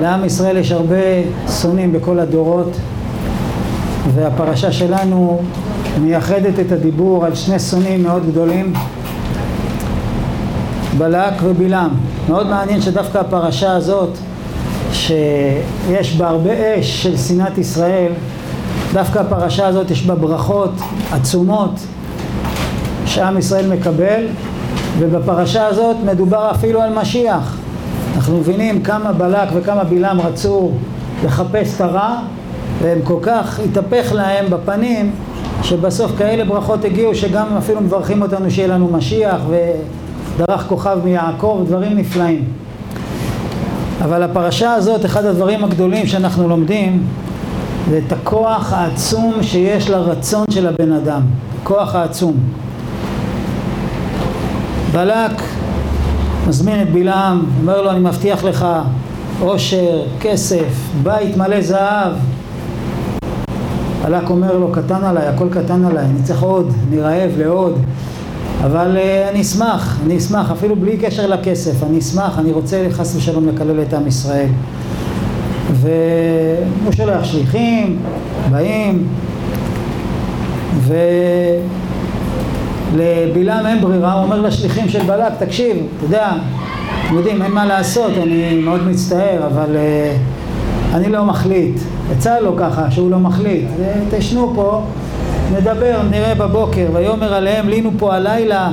לעם ישראל יש הרבה שונאים בכל הדורות והפרשה שלנו מייחדת את הדיבור על שני שונאים מאוד גדולים בלק ובלעם. מאוד מעניין שדווקא הפרשה הזאת שיש בה הרבה אש של שנאת ישראל דווקא הפרשה הזאת יש בה ברכות עצומות שעם ישראל מקבל ובפרשה הזאת מדובר אפילו על משיח אנחנו מבינים כמה בלק וכמה בלעם רצו לחפש את הרע והם כל כך התהפך להם בפנים שבסוף כאלה ברכות הגיעו שגם אפילו מברכים אותנו שיהיה לנו משיח ודרך כוכב מיעקב, דברים נפלאים. אבל הפרשה הזאת, אחד הדברים הגדולים שאנחנו לומדים זה את הכוח העצום שיש לרצון של הבן אדם, הכוח העצום. בלק מזמין את בלעם, אומר לו אני מבטיח לך עושר, כסף, בית מלא זהב. בלק אומר לו קטן עליי, הכל קטן עליי, אני צריך עוד, אני רעב לעוד. אבל uh, אני אשמח, אני אשמח, אפילו בלי קשר לכסף, אני אשמח, אני רוצה חס ושלום לקלל את עם ישראל. והוא שולח שליחים, באים, ולבלעם אין ברירה, הוא אומר לשליחים של בלק, תקשיב, אתה יודע, אתם יודעים, אין מה לעשות, אני מאוד מצטער, אבל uh, אני לא מחליט. יצא לו ככה, שהוא לא מחליט. תשנו פה, נדבר, נראה בבוקר. ויאמר עליהם, לינו פה הלילה,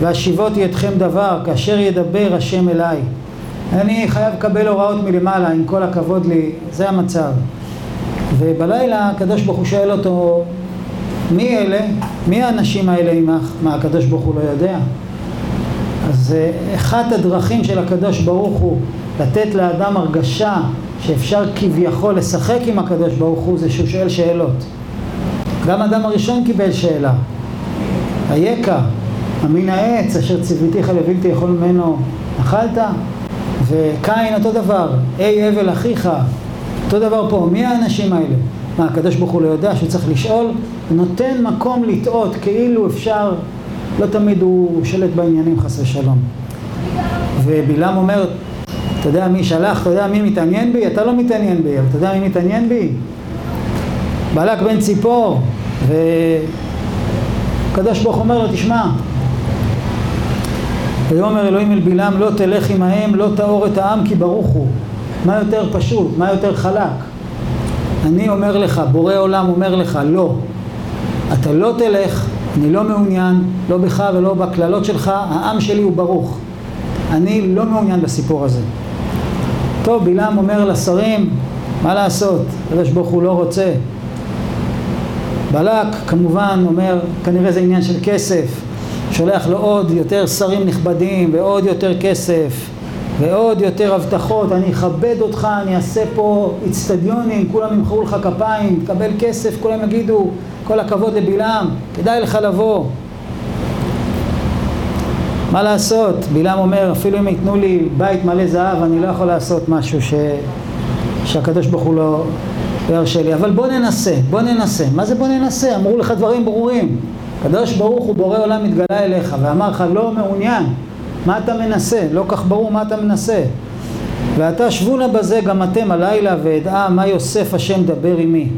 והשיבותי אתכם דבר, כאשר ידבר השם אליי. אני חייב לקבל הוראות מלמעלה, עם כל הכבוד לי, זה המצב. ובלילה הקדוש ברוך הוא שואל אותו, מי אלה? מי האנשים האלה עמך? מה, הקדוש ברוך הוא לא יודע? אז אחת הדרכים של הקדוש ברוך הוא לתת לאדם הרגשה שאפשר כביכול לשחק עם הקדוש ברוך הוא זה שהוא שואל שאלות. גם האדם הראשון קיבל שאלה. אייכה, אמין העץ אשר ציוויתיך לבלתי יכול ממנו אכלת? וקין אותו דבר, אי אבל אחיך, אותו דבר פה, מי האנשים האלה? מה, הקדוש ברוך הוא לא יודע שהוא צריך לשאול? נותן מקום לטעות כאילו אפשר, לא תמיד הוא שולט בעניינים חס ושלום. ובלעם אומר, אתה יודע מי שלח, אתה יודע מי מתעניין בי? אתה לא מתעניין בי, אבל אתה יודע מי מתעניין בי? בלק בן ציפור, וקדוש ברוך אומר לו, תשמע, ויאמר אלוהים אל בלעם לא תלך עמהם לא תאור את העם כי ברוך הוא מה יותר פשוט, מה יותר חלק אני אומר לך, בורא עולם אומר לך לא אתה לא תלך, אני לא מעוניין לא בך ולא בקללות שלך העם שלי הוא ברוך. אני לא מעוניין בסיפור הזה. טוב, בלעם אומר לשרים מה לעשות, הקדוש ברוך הוא לא רוצה. בלק כמובן אומר כנראה זה עניין של כסף. שולח לו עוד יותר שרים נכבדים ועוד יותר כסף ועוד יותר הבטחות, אני אכבד אותך, אני אעשה פה אצטדיונים, כולם ימחאו לך כפיים, תקבל כסף, כולם יגידו כל הכבוד לבלעם, כדאי לך לבוא. מה לעשות? בלעם אומר, אפילו אם ייתנו לי בית מלא זהב, אני לא יכול לעשות משהו ש... שהקדוש ברוך הוא לא, לא ירשה לי. אבל בוא ננסה, בוא ננסה. מה זה בוא ננסה? אמרו לך דברים ברורים. הקדוש ברוך הוא בורא עולם מתגלה אליך ואמר לך לא מעוניין מה אתה מנסה? לא כך ברור מה אתה מנסה ואתה שבו נא בזה גם אתם הלילה ואדעה מה יוסף השם דבר עמי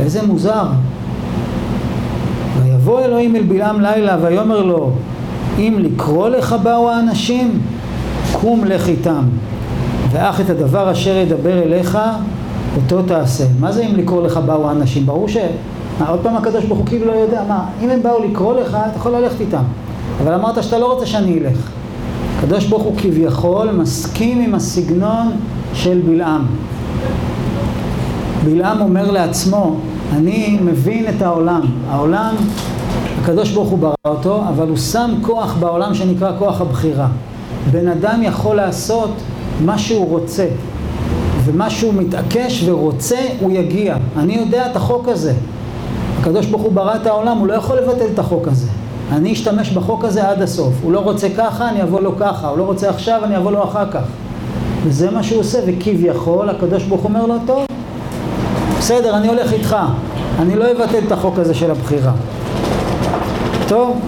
איזה מוזר ויבוא אלוהים אל בלעם לילה ויאמר לו אם לקרוא לך באו האנשים קום לך איתם ואך את הדבר אשר ידבר אליך אותו תעשה מה זה אם לקרוא לך באו האנשים? ברור ש... מה, עוד פעם הקדוש ברוך הוא כאילו לא יודע, מה, אם הם באו לקרוא לך, אתה יכול ללכת איתם. אבל אמרת שאתה לא רוצה שאני אלך. הקדוש ברוך הוא כביכול מסכים עם הסגנון של בלעם. בלעם אומר לעצמו, אני מבין את העולם. העולם, הקדוש ברוך הוא ברא אותו, אבל הוא שם כוח בעולם שנקרא כוח הבחירה. בן אדם יכול לעשות מה שהוא רוצה, ומה שהוא מתעקש ורוצה, הוא יגיע. אני יודע את החוק הזה. הקדוש ברוך הוא ברא את העולם, הוא לא יכול לבטל את החוק הזה. אני אשתמש בחוק הזה עד הסוף. הוא לא רוצה ככה, אני אבוא לו ככה. הוא לא רוצה עכשיו, אני אבוא לו אחר כך. וזה מה שהוא עושה, וכביכול הקדוש ברוך הוא אומר לו, טוב, בסדר, אני הולך איתך. אני לא אבטל את החוק הזה של הבחירה. טוב,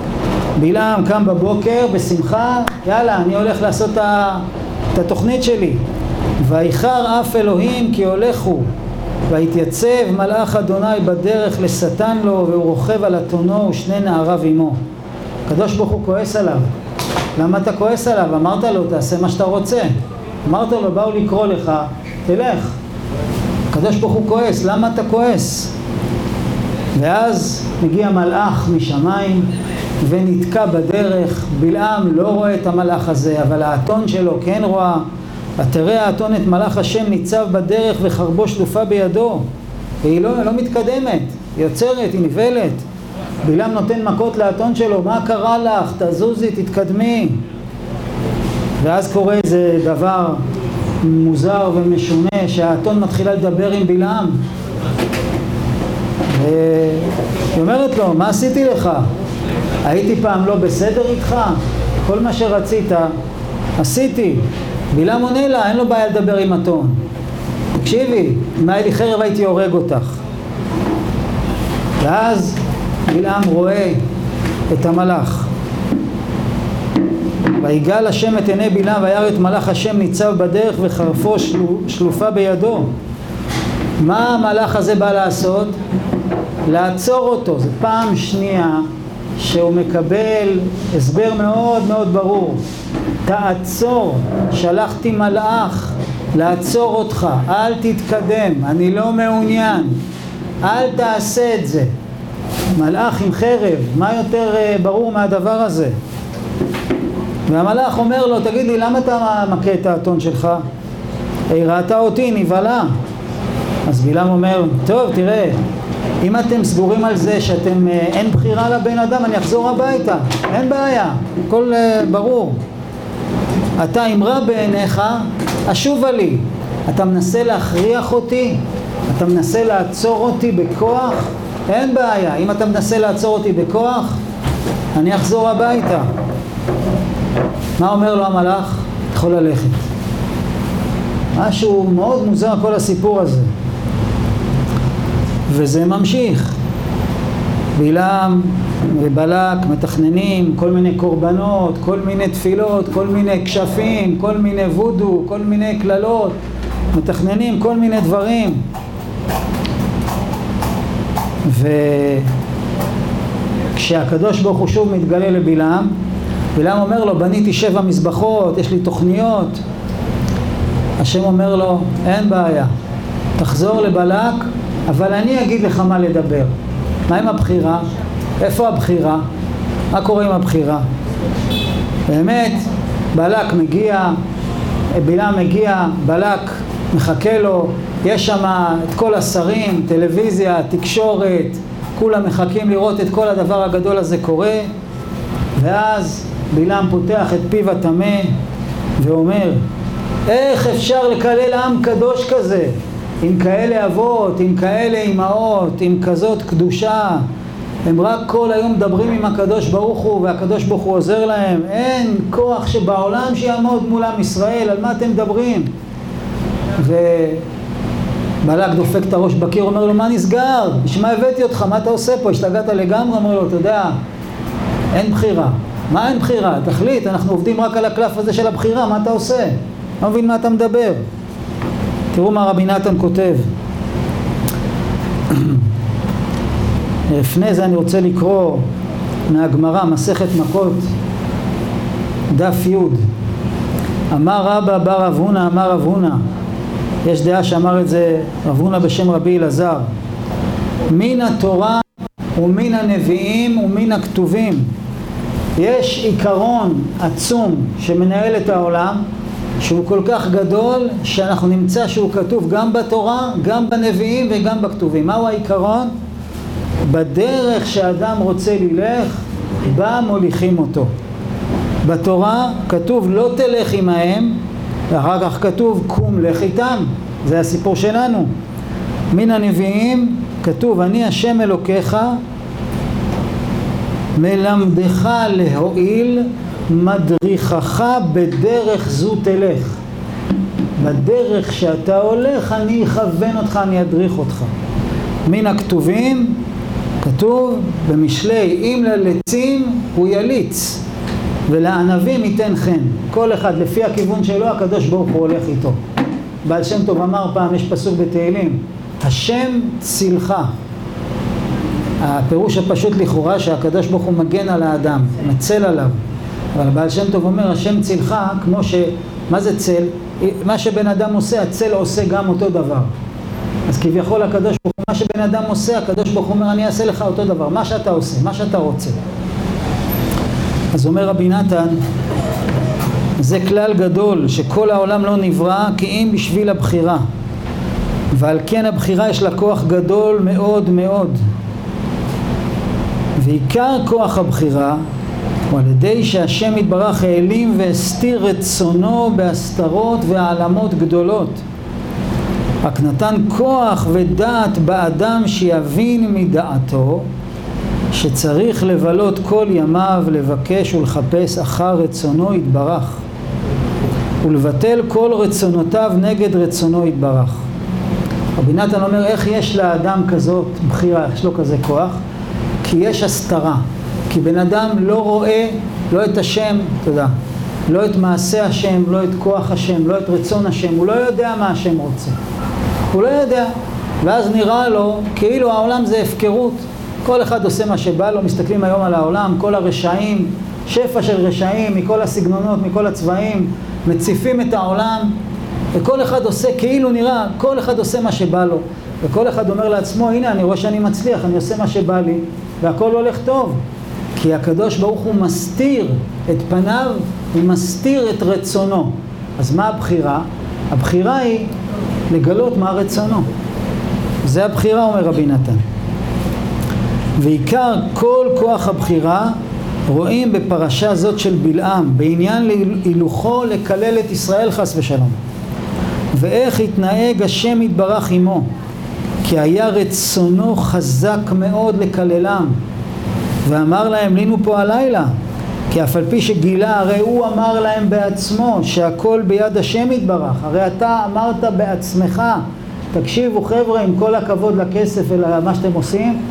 בלעם קם בבוקר בשמחה, יאללה, אני הולך לעשות את התוכנית שלי. ויחר אף אלוהים כי הולכו ויתייצב מלאך אדוני בדרך לשטן לו והוא רוכב על אתונו ושני נעריו עמו. הקדוש ברוך הוא כועס עליו. למה אתה כועס עליו? אמרת לו תעשה מה שאתה רוצה. אמרת לו באו לקרוא לך, תלך. הקדוש ברוך הוא כועס, למה אתה כועס? ואז מגיע מלאך משמיים ונתקע בדרך, בלעם לא רואה את המלאך הזה, אבל האתון שלו כן רואה. ותראה האתון את מלאך השם ניצב בדרך וחרבו שלופה בידו, והיא לא, לא מתקדמת, היא עוצרת, היא נבלת. בלעם נותן מכות לאתון שלו, מה קרה לך? תזוזי, תתקדמי. ואז קורה איזה דבר מוזר ומשונה, שהאתון מתחילה לדבר עם בלעם. והיא אומרת לו, מה עשיתי לך? הייתי פעם לא בסדר איתך? כל מה שרצית עשיתי. בלעם עונה לה, אין לו בעיה לדבר עם אתון. תקשיבי, אם היה לי חרב הייתי הורג אותך. ואז בלעם רואה את המלאך. ויגל השם את עיני בלעם וירא את מלאך השם ניצב בדרך וחרפו שלו, שלופה בידו. מה המלאך הזה בא לעשות? לעצור אותו. זו פעם שנייה שהוא מקבל הסבר מאוד מאוד ברור. תעצור, שלחתי מלאך לעצור אותך, אל תתקדם, אני לא מעוניין, אל תעשה את זה. מלאך עם חרב, מה יותר uh, ברור מהדבר הזה? והמלאך אומר לו, תגיד לי, למה אתה מכה את האתון שלך? היא ראתה אותי, נבהלה. אז בלעם אומר, טוב, תראה, אם אתם סגורים על זה שאתם, אה, אין בחירה לבן אדם, אני אחזור הביתה, אין בעיה, הכל uh, ברור. אתה אם רע בעיניך, אשובה לי. אתה מנסה להכריח אותי? אתה מנסה לעצור אותי בכוח? אין בעיה. אם אתה מנסה לעצור אותי בכוח, אני אחזור הביתה. מה אומר לו המלאך? יכול ללכת. משהו מאוד מוזר כל הסיפור הזה. וזה ממשיך. בלעם ובלק מתכננים כל מיני קורבנות, כל מיני תפילות, כל מיני כשפים, כל מיני וודו, כל מיני קללות, מתכננים כל מיני דברים. וכשהקדוש ברוך הוא שוב מתגלה לבלעם, בלעם אומר לו, בניתי שבע מזבחות, יש לי תוכניות. השם אומר לו, אין בעיה, תחזור לבלק, אבל אני אגיד לך מה לדבר. מה עם הבחירה? איפה הבחירה? מה קורה עם הבחירה? באמת, בלק מגיע, בלעם מגיע, בלק מחכה לו, יש שם את כל השרים, טלוויזיה, תקשורת, כולם מחכים לראות את כל הדבר הגדול הזה קורה, ואז בלעם פותח את פיו הטמא ואומר, איך אפשר לקלל עם קדוש כזה? עם כאלה אבות, עם כאלה אמהות, עם כזאת קדושה, הם רק כל היום מדברים עם הקדוש ברוך הוא והקדוש ברוך הוא עוזר להם אין כוח שבעולם שיעמוד מול עם ישראל, על מה אתם מדברים? ובלק דופק את הראש בקיר, אומר לו מה נסגר? בשביל מה הבאתי אותך? מה אתה עושה פה? השתגעת לגמרי? אומר לו, אתה יודע, אין בחירה. מה אין בחירה? תחליט, אנחנו עובדים רק על הקלף הזה של הבחירה, מה אתה עושה? לא מבין מה אתה מדבר. תראו מה רבי נתן כותב. לפני זה אני רוצה לקרוא מהגמרא, מסכת מכות, דף י' אמר רבא בר רב הונא אמר רב הונא. יש דעה שאמר את זה רב הונא בשם רבי אלעזר. מן התורה ומן הנביאים ומן הכתובים. יש עיקרון עצום שמנהל את העולם שהוא כל כך גדול שאנחנו נמצא שהוא כתוב גם בתורה, גם בנביאים וגם בכתובים. מהו העיקרון? בדרך שאדם רוצה ללך, בה מוליכים אותו. בתורה כתוב לא תלך עמהם, ואחר כך כתוב קום לך איתם, זה הסיפור שלנו. מן הנביאים כתוב אני השם אלוקיך מלמדך להועיל מדריכך בדרך זו תלך. בדרך שאתה הולך אני אכוון אותך, אני אדריך אותך. מן הכתובים כתוב במשלי אם ללצים הוא יליץ ולענבים ייתן חן כל אחד לפי הכיוון שלו הקדוש ברוך הוא הולך איתו בעל שם טוב אמר פעם, יש פסוק בתהילים, השם צילך. הפירוש הפשוט לכאורה שהקדוש ברוך הוא מגן על האדם, מצל עליו. אבל בעל שם טוב אומר, השם צילך, כמו ש... מה זה צל? מה שבן אדם עושה, הצל עושה גם אותו דבר. אז כביכול הקדוש ברוך הוא, מה שבן אדם עושה, הקדוש ברוך הוא אומר, אני אעשה לך אותו דבר, מה שאתה עושה, מה שאתה רוצה. אז אומר רבי נתן, זה כלל גדול, שכל העולם לא נברא כי אם בשביל הבחירה. ועל כן הבחירה יש לה כוח גדול מאוד מאוד. ועיקר כוח הבחירה הוא על ידי שהשם יתברך העלים והסתיר רצונו בהסתרות והעלמות גדולות. רק נתן כוח ודעת באדם שיבין מדעתו שצריך לבלות כל ימיו לבקש ולחפש אחר רצונו יתברך ולבטל כל רצונותיו נגד רצונו יתברך. רבי נתן אומר איך יש לאדם כזאת בחירה, יש לו כזה כוח? כי יש הסתרה, כי בן אדם לא רואה לא את השם, תודה, לא את מעשה השם, לא את כוח השם, לא את רצון השם, הוא לא יודע מה השם רוצה. הוא לא יודע. ואז נראה לו כאילו העולם זה הפקרות. כל אחד עושה מה שבא לו, מסתכלים היום על העולם, כל הרשעים, שפע של רשעים מכל הסגנונות, מכל הצבעים, מציפים את העולם, וכל אחד עושה כאילו נראה, כל אחד עושה מה שבא לו. וכל אחד אומר לעצמו, הנה אני רואה שאני מצליח, אני עושה מה שבא לי, והכל הולך טוב. כי הקדוש ברוך הוא מסתיר את פניו, הוא מסתיר את רצונו. אז מה הבחירה? הבחירה היא לגלות מה רצונו. זה הבחירה, אומר רבי נתן. ועיקר כל כוח הבחירה רואים בפרשה זאת של בלעם, בעניין הילוכו לקלל את ישראל חס ושלום. ואיך התנהג השם יתברך עמו, כי היה רצונו חזק מאוד לקללם. ואמר להם לינו פה הלילה. כי אף על פי שגילה הרי הוא אמר להם בעצמו שהכל ביד השם יתברך. הרי אתה אמרת בעצמך תקשיבו חבר'ה עם כל הכבוד לכסף ולמה שאתם עושים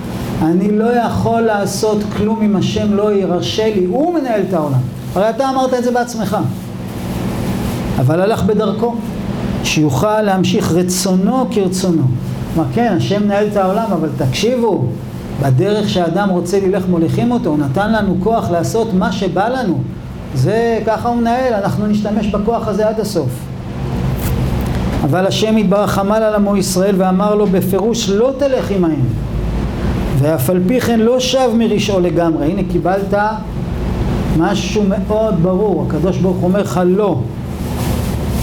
אני לא יכול לעשות כלום אם השם לא ירשה לי. הוא מנהל את העולם. הרי אתה אמרת את זה בעצמך. אבל הלך בדרכו שיוכל להמשיך רצונו כרצונו. מה כן השם מנהל את העולם אבל תקשיבו בדרך שאדם רוצה ללך מוליכים אותו, הוא נתן לנו כוח לעשות מה שבא לנו. זה ככה הוא מנהל, אנחנו נשתמש בכוח הזה עד הסוף. אבל השם יתברך עמל על עמו ישראל ואמר לו בפירוש לא תלך עמהם ואף על פי כן לא שב מרשעו לגמרי. הנה קיבלת משהו מאוד ברור, הקדוש ברוך אומר לך לא.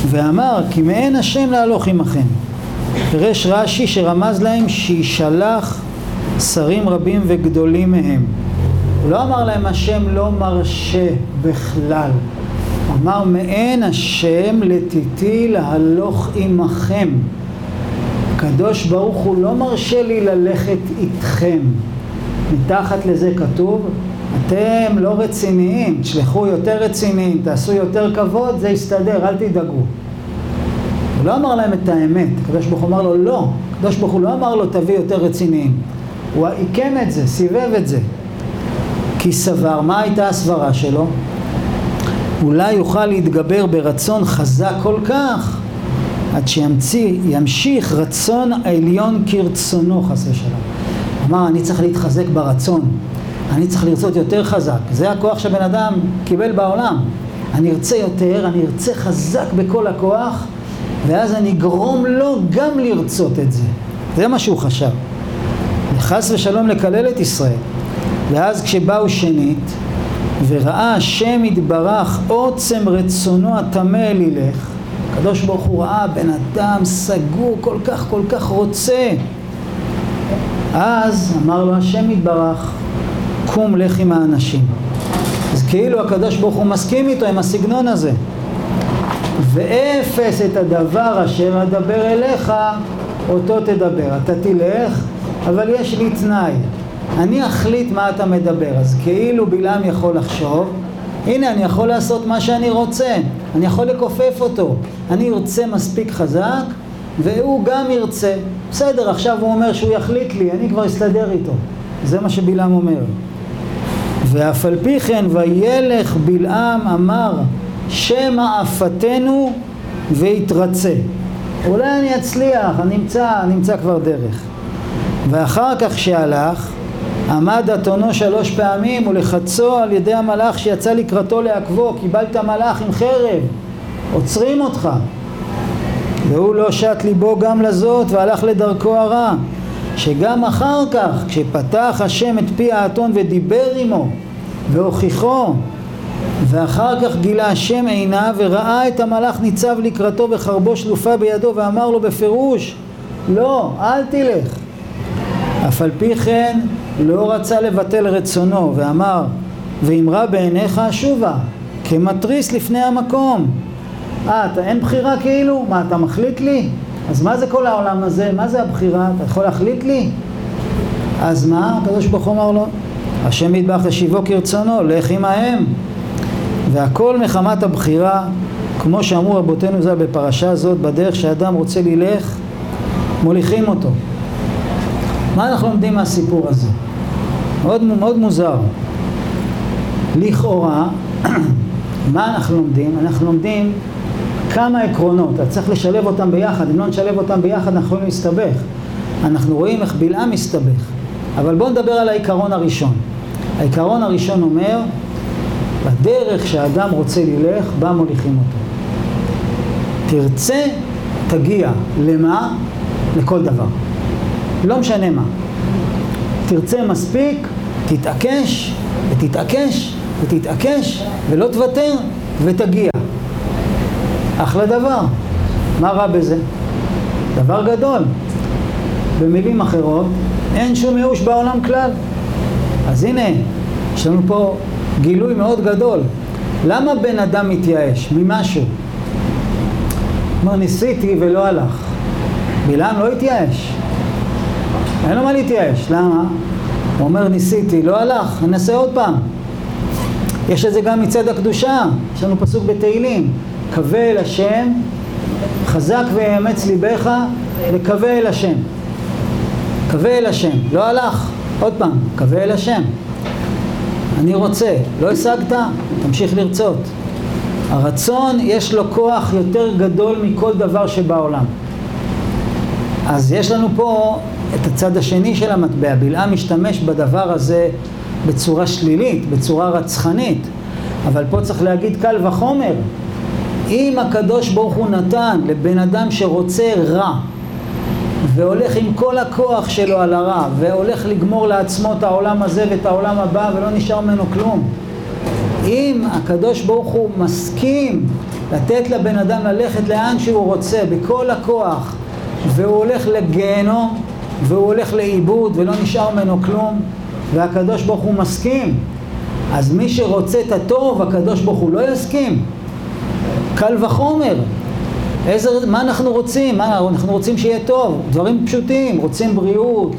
ואמר כי מעין השם להלוך עמכם. פירש רש"י שרמז להם שישלח שרים רבים וגדולים מהם. הוא לא אמר להם השם לא מרשה בכלל. הוא אמר מעין השם לתיתי להלוך עמכם. הקדוש ברוך הוא לא מרשה לי ללכת איתכם. מתחת לזה כתוב, אתם לא רציניים, תשלחו יותר רציניים, תעשו יותר כבוד, זה יסתדר, אל תדאגו. הוא לא אמר להם את האמת, הקדוש ברוך הוא אמר לו לא, הקדוש ברוך הוא לא אמר לו תביא יותר רציניים. הוא עיקם את זה, סיבב את זה. כי סבר, מה הייתה הסברה שלו? אולי יוכל להתגבר ברצון חזק כל כך עד שימשיך רצון העליון כרצונו חס ושלום. אמר אני צריך להתחזק ברצון, אני צריך לרצות יותר חזק, זה הכוח שהבן אדם קיבל בעולם. אני ארצה יותר, אני ארצה חזק בכל הכוח ואז אני אגרום לו גם לרצות את זה. זה מה שהוא חשב. חס ושלום לקלל את ישראל. ואז כשבאו שנית, וראה השם יתברך עוצם רצונו הטמא אל ילך, הקדוש ברוך הוא ראה בן אדם סגור כל כך כל כך רוצה. אז אמר לו השם יתברך, קום לך עם האנשים. אז כאילו הקדוש ברוך הוא מסכים איתו עם הסגנון הזה. ואפס את הדבר אשר אדבר אליך, אותו תדבר. אתה תלך אבל יש לי תנאי, אני אחליט מה אתה מדבר, אז כאילו בלעם יכול לחשוב, הנה אני יכול לעשות מה שאני רוצה, אני יכול לכופף אותו, אני ארצה מספיק חזק והוא גם ירצה, בסדר עכשיו הוא אומר שהוא יחליט לי, אני כבר אסתדר איתו, זה מה שבלעם אומר. ואף על פי כן וילך בלעם אמר שמא עפתנו ויתרצה. אולי אני אצליח, אני אמצא, אני אמצא כבר דרך. ואחר כך שהלך, עמד אתונו שלוש פעמים ולחצו על ידי המלאך שיצא לקראתו לעכבו, קיבלת מלאך עם חרב, עוצרים אותך. והוא לא שט ליבו גם לזאת והלך לדרכו הרע, שגם אחר כך, כשפתח השם את פי האתון ודיבר עמו והוכיחו, ואחר כך גילה השם עיניו וראה את המלאך ניצב לקראתו וחרבו שלופה בידו ואמר לו בפירוש לא, אל תלך אף על פי כן לא רצה לבטל רצונו ואמר ואם רע בעיניך שובה כמתריס לפני המקום אה, אתה אין בחירה כאילו? מה, אתה מחליט לי? אז מה זה כל העולם הזה? מה זה הבחירה? אתה יכול להחליט לי? אז מה? הקדוש ברוך הוא אמר לו השם ידבח לשיבו כרצונו, לך עמהם והכל מחמת הבחירה כמו שאמרו רבותינו ז"ל בפרשה זאת בדרך שאדם רוצה ללך מוליכים אותו מה אנחנו לומדים מהסיפור הזה? מאוד, מאוד מוזר לכאורה מה אנחנו לומדים? אנחנו לומדים כמה עקרונות, אתה צריך לשלב אותם ביחד, אם לא נשלב אותם ביחד אנחנו יכולים להסתבך. אנחנו רואים איך בלעם מסתבך. אבל בואו נדבר על העיקרון הראשון. העיקרון הראשון אומר, בדרך שהאדם רוצה ללך, בה מוליכים אותו. תרצה, תגיע. למה? לכל דבר. לא משנה מה. תרצה מספיק, תתעקש, ותתעקש, ותתעקש, ולא תוותר, ותגיע. אחלה דבר. מה רע בזה? דבר גדול. במילים אחרות, אין שום ייאוש בעולם כלל. אז הנה, יש לנו פה גילוי מאוד גדול. למה בן אדם מתייאש? ממשהו. כלומר, ניסיתי ולא הלך. בלעם לא התייאש. אין לו מה להתייאש. למה? הוא אומר, ניסיתי, לא הלך, ננסה עוד פעם. יש את זה גם מצד הקדושה. יש לנו פסוק בתהילים. קווה אל השם, חזק ויאמץ ליבך, וקווה אל השם. קווה אל השם. לא הלך. עוד פעם, קווה אל השם. אני רוצה. לא השגת? תמשיך לרצות. הרצון יש לו כוח יותר גדול מכל דבר שבעולם. אז יש לנו פה את הצד השני של המטבע. בלעם משתמש בדבר הזה בצורה שלילית, בצורה רצחנית. אבל פה צריך להגיד קל וחומר. אם הקדוש ברוך הוא נתן לבן אדם שרוצה רע והולך עם כל הכוח שלו על הרע והולך לגמור לעצמו את העולם הזה ואת העולם הבא ולא נשאר ממנו כלום אם הקדוש ברוך הוא מסכים לתת לבן אדם ללכת לאן שהוא רוצה בכל הכוח והוא הולך לגיהנום והוא הולך לאיבוד ולא נשאר ממנו כלום והקדוש ברוך הוא מסכים. אז מי שרוצה את הטוב הקדוש ברוך הוא לא יסכים. קל וחומר. איזה, מה אנחנו רוצים? מה, אנחנו רוצים שיהיה טוב, דברים פשוטים, רוצים בריאות,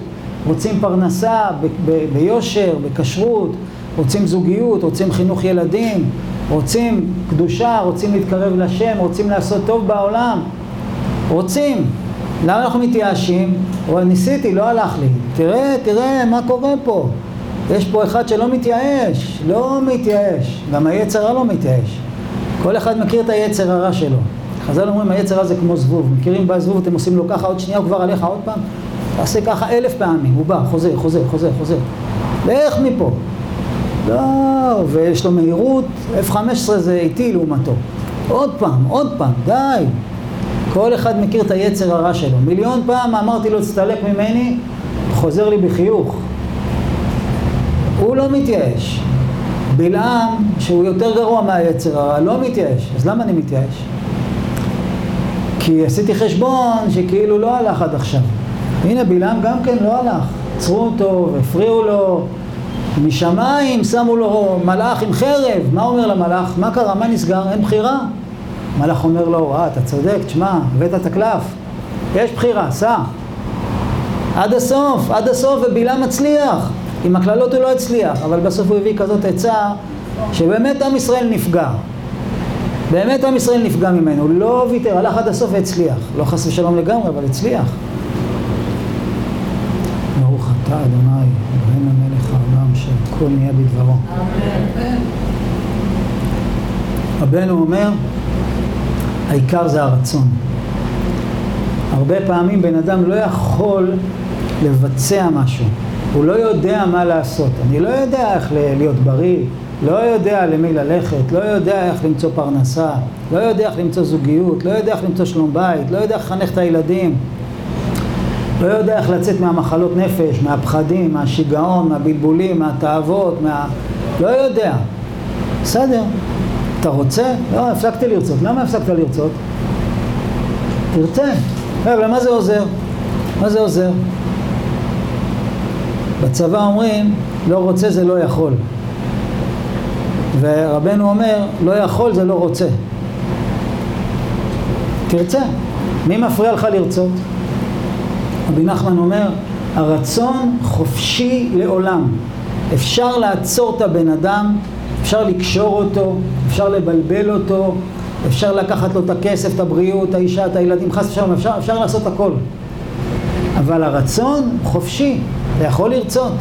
רוצים פרנסה ב, ב, ביושר, בכשרות, רוצים זוגיות, רוצים חינוך ילדים, רוצים קדושה, רוצים להתקרב לשם, רוצים לעשות טוב בעולם, רוצים. למה אנחנו מתייאשים? אבל ניסיתי, לא הלך לי. תראה, תראה מה קורה פה. יש פה אחד שלא מתייאש, לא מתייאש. גם היצר לא מתייאש. כל אחד מכיר את היצר הרע שלו. חז"ל אומרים, היצר הרע זה כמו זבוב. מכירים בזבוב, אתם עושים לו ככה, עוד שנייה הוא כבר עליך עוד פעם? תעשה ככה אלף פעמים, הוא בא, חוזר, חוזר, חוזר, חוזר. לך מפה. לא, ויש לו מהירות, F-15 זה איטי לעומתו. עוד פעם, עוד פעם, די. כל אחד מכיר את היצר הרע שלו. מיליון פעם אמרתי לו, תסתלק ממני, חוזר לי בחיוך. הוא לא מתייאש. בלעם, שהוא יותר גרוע מהיצר הרע, לא מתייאש. אז למה אני מתייאש? כי עשיתי חשבון שכאילו לא הלך עד עכשיו. הנה, בלעם גם כן לא הלך. עצרו אותו, הפריעו לו, משמיים שמו לו מלאך עם חרב. מה אומר למלאך? מה קרה? מה נסגר? אין בחירה. מלאך אומר לו, אה, אתה צודק, תשמע, הבאת את הקלף. יש בחירה, סע. עד הסוף, עד הסוף, ובלעם מצליח. עם הקללות הוא לא הצליח, אבל בסוף הוא הביא כזאת עצה שבאמת עם ישראל נפגע. באמת עם ישראל נפגע ממנו, הוא לא ויתר, הלך עד הסוף והצליח. לא חס ושלום לגמרי, אבל הצליח. ברוך אתה אדוני, אלוהינו מלך העולם, שהכל נהיה בדברו. רבנו אומר, העיקר זה הרצון. הרבה פעמים בן אדם לא יכול לבצע משהו, הוא לא יודע מה לעשות. אני לא יודע איך להיות בריא, לא יודע למי ללכת, לא יודע איך למצוא פרנסה, לא יודע איך למצוא זוגיות, לא יודע איך למצוא שלום בית, לא יודע איך לחנך את הילדים, לא יודע איך לצאת מהמחלות נפש, מהפחדים, מהשיגעון, מהבלבולים, מהתאוות, מה... לא יודע. בסדר. אתה רוצה? לא, הפסקתי לרצות. למה הפסקת לרצות? תרצה. אבל מה זה עוזר? מה זה עוזר? בצבא אומרים, לא רוצה זה לא יכול. ורבנו אומר, לא יכול זה לא רוצה. תרצה. מי מפריע לך לרצות? רבי נחמן אומר, הרצון חופשי לעולם. אפשר לעצור את הבן אדם, אפשר לקשור אותו, אפשר לבלבל אותו, אפשר לקחת לו את הכסף, את הבריאות, את האישה, את הילדים, חס ושלום, אפשר, אפשר לעשות הכל. אבל הרצון חופשי, אתה יכול לרצות.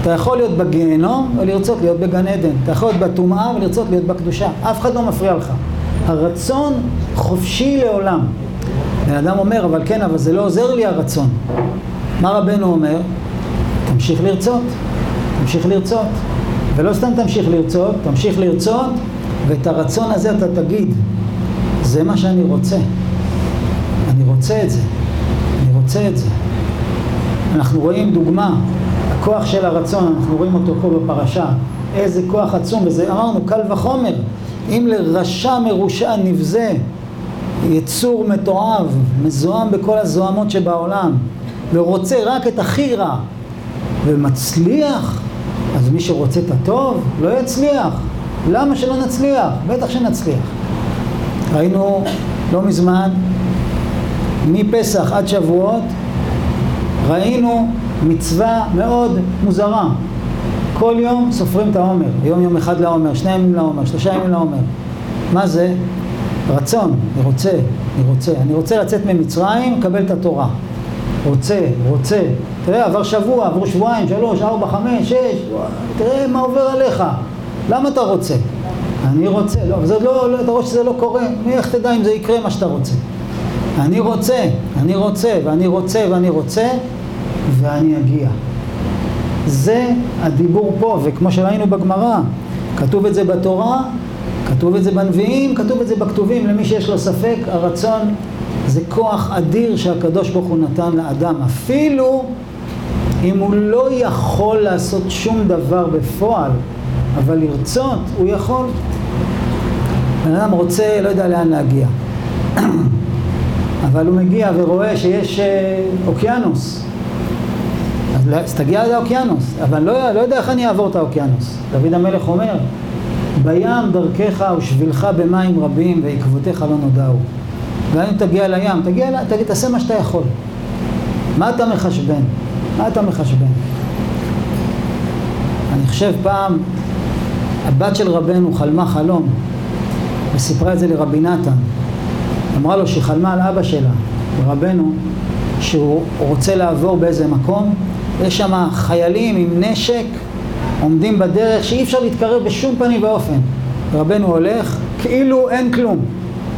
אתה יכול להיות בגיהנום ולרצות להיות בגן עדן. אתה יכול להיות בטומאה ולרצות להיות בקדושה. אף אחד לא מפריע לך. הרצון חופשי לעולם. בן אדם אומר, אבל כן, אבל זה לא עוזר לי הרצון. מה רבנו אומר? תמשיך לרצות. תמשיך לרצות. ולא סתם תמשיך לרצות, תמשיך לרצות, ואת הרצון הזה אתה תגיד, זה מה שאני רוצה. אני רוצה את זה. אני רוצה את זה. אנחנו רואים דוגמה, הכוח של הרצון, אנחנו רואים אותו פה בפרשה. איזה כוח עצום, וזה אמרנו, קל וחומר. אם לרשע מרושע נבזה, יצור מתועב, מזוהם בכל הזוהמות שבעולם, ורוצה רק את הכי רע, ומצליח, מי שרוצה את הטוב, לא יצליח. למה שלא נצליח? בטח שנצליח. ראינו לא מזמן, מפסח עד שבועות, ראינו מצווה מאוד מוזרה. כל יום סופרים את העומר, יום יום אחד לעומר, שני ימים לעומר, שלושה ימים לעומר. מה זה? רצון, אני רוצה, אני רוצה. אני רוצה לצאת ממצרים, לקבל את התורה. רוצה, רוצה. תראה, עבר שבוע, עברו שבועיים, שלוש, ארבע, חמש, שש, תראה מה עובר עליך. למה אתה רוצה? אני רוצה, לא, זה לא, לא, אתה רואה שזה לא קורה, איך תדע אם זה יקרה מה שאתה רוצה? אני רוצה, אני רוצה, ואני רוצה, ואני רוצה, ואני אגיע. זה הדיבור פה, וכמו שראינו בגמרא, כתוב את זה בתורה, כתוב את זה בנביאים, כתוב את זה בכתובים, למי שיש לו ספק, הרצון זה כוח אדיר שהקדוש ברוך הוא נתן לאדם, אפילו אם הוא לא יכול לעשות שום דבר בפועל, אבל לרצות, הוא יכול. בן אדם רוצה, לא יודע לאן להגיע. אבל הוא מגיע ורואה שיש אה, אוקיינוס. אז, לא, אז תגיע עד האוקיינוס, אבל לא, לא יודע איך אני אעבור את האוקיינוס. דוד המלך אומר, בים דרכך ושבילך במים רבים ועקבותיך לא נודעו. גם אם תגיע לים, תגיע, לים, תגיד, תעשה מה שאתה יכול. מה אתה מחשבן? מה אתה מחשבן? אני חושב פעם, הבת של רבנו חלמה חלום, וסיפרה את זה לרבי נתן. אמרה לו שהיא חלמה על אבא שלה, רבנו, שהוא רוצה לעבור באיזה מקום, יש שם חיילים עם נשק עומדים בדרך שאי אפשר להתקרב בשום פנים ואופן. רבנו הולך כאילו אין כלום.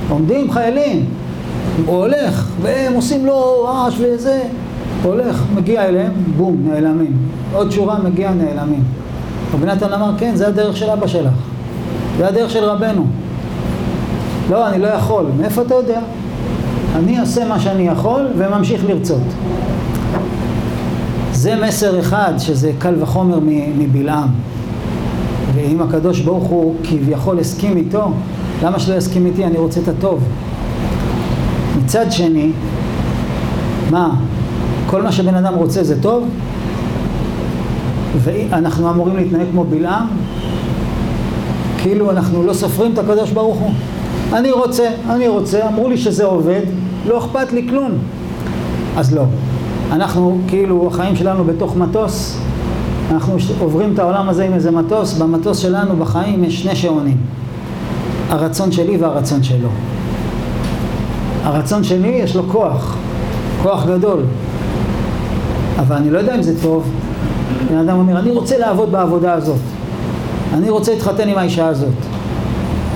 עומדים חיילים, הוא הולך, והם עושים לו רעש וזה, הולך, מגיע אליהם, בום, נעלמים. עוד שורה מגיע, נעלמים. רבי נתן אמר, כן, זה הדרך של אבא שלך. זה הדרך של רבנו. לא, אני לא יכול. מאיפה אתה יודע? אני עושה מה שאני יכול וממשיך לרצות. זה מסר אחד שזה קל וחומר מבלעם. ואם הקדוש ברוך הוא כביכול הסכים איתו, למה שלא יסכים איתי? אני רוצה את הטוב. מצד שני, מה? כל מה שבן אדם רוצה זה טוב? ואנחנו אמורים להתנהג כמו בלעם? כאילו אנחנו לא סופרים את הקדוש ברוך הוא? אני רוצה, אני רוצה, אמרו לי שזה עובד, לא אכפת לי כלום. אז לא. אנחנו, כאילו, החיים שלנו בתוך מטוס, אנחנו עוברים את העולם הזה עם איזה מטוס, במטוס שלנו בחיים יש שני שעונים. הרצון שלי והרצון שלו. הרצון שלי יש לו כוח, כוח גדול. אבל אני לא יודע אם זה טוב. בן אדם אומר, אני רוצה לעבוד בעבודה הזאת. אני רוצה להתחתן עם האישה הזאת.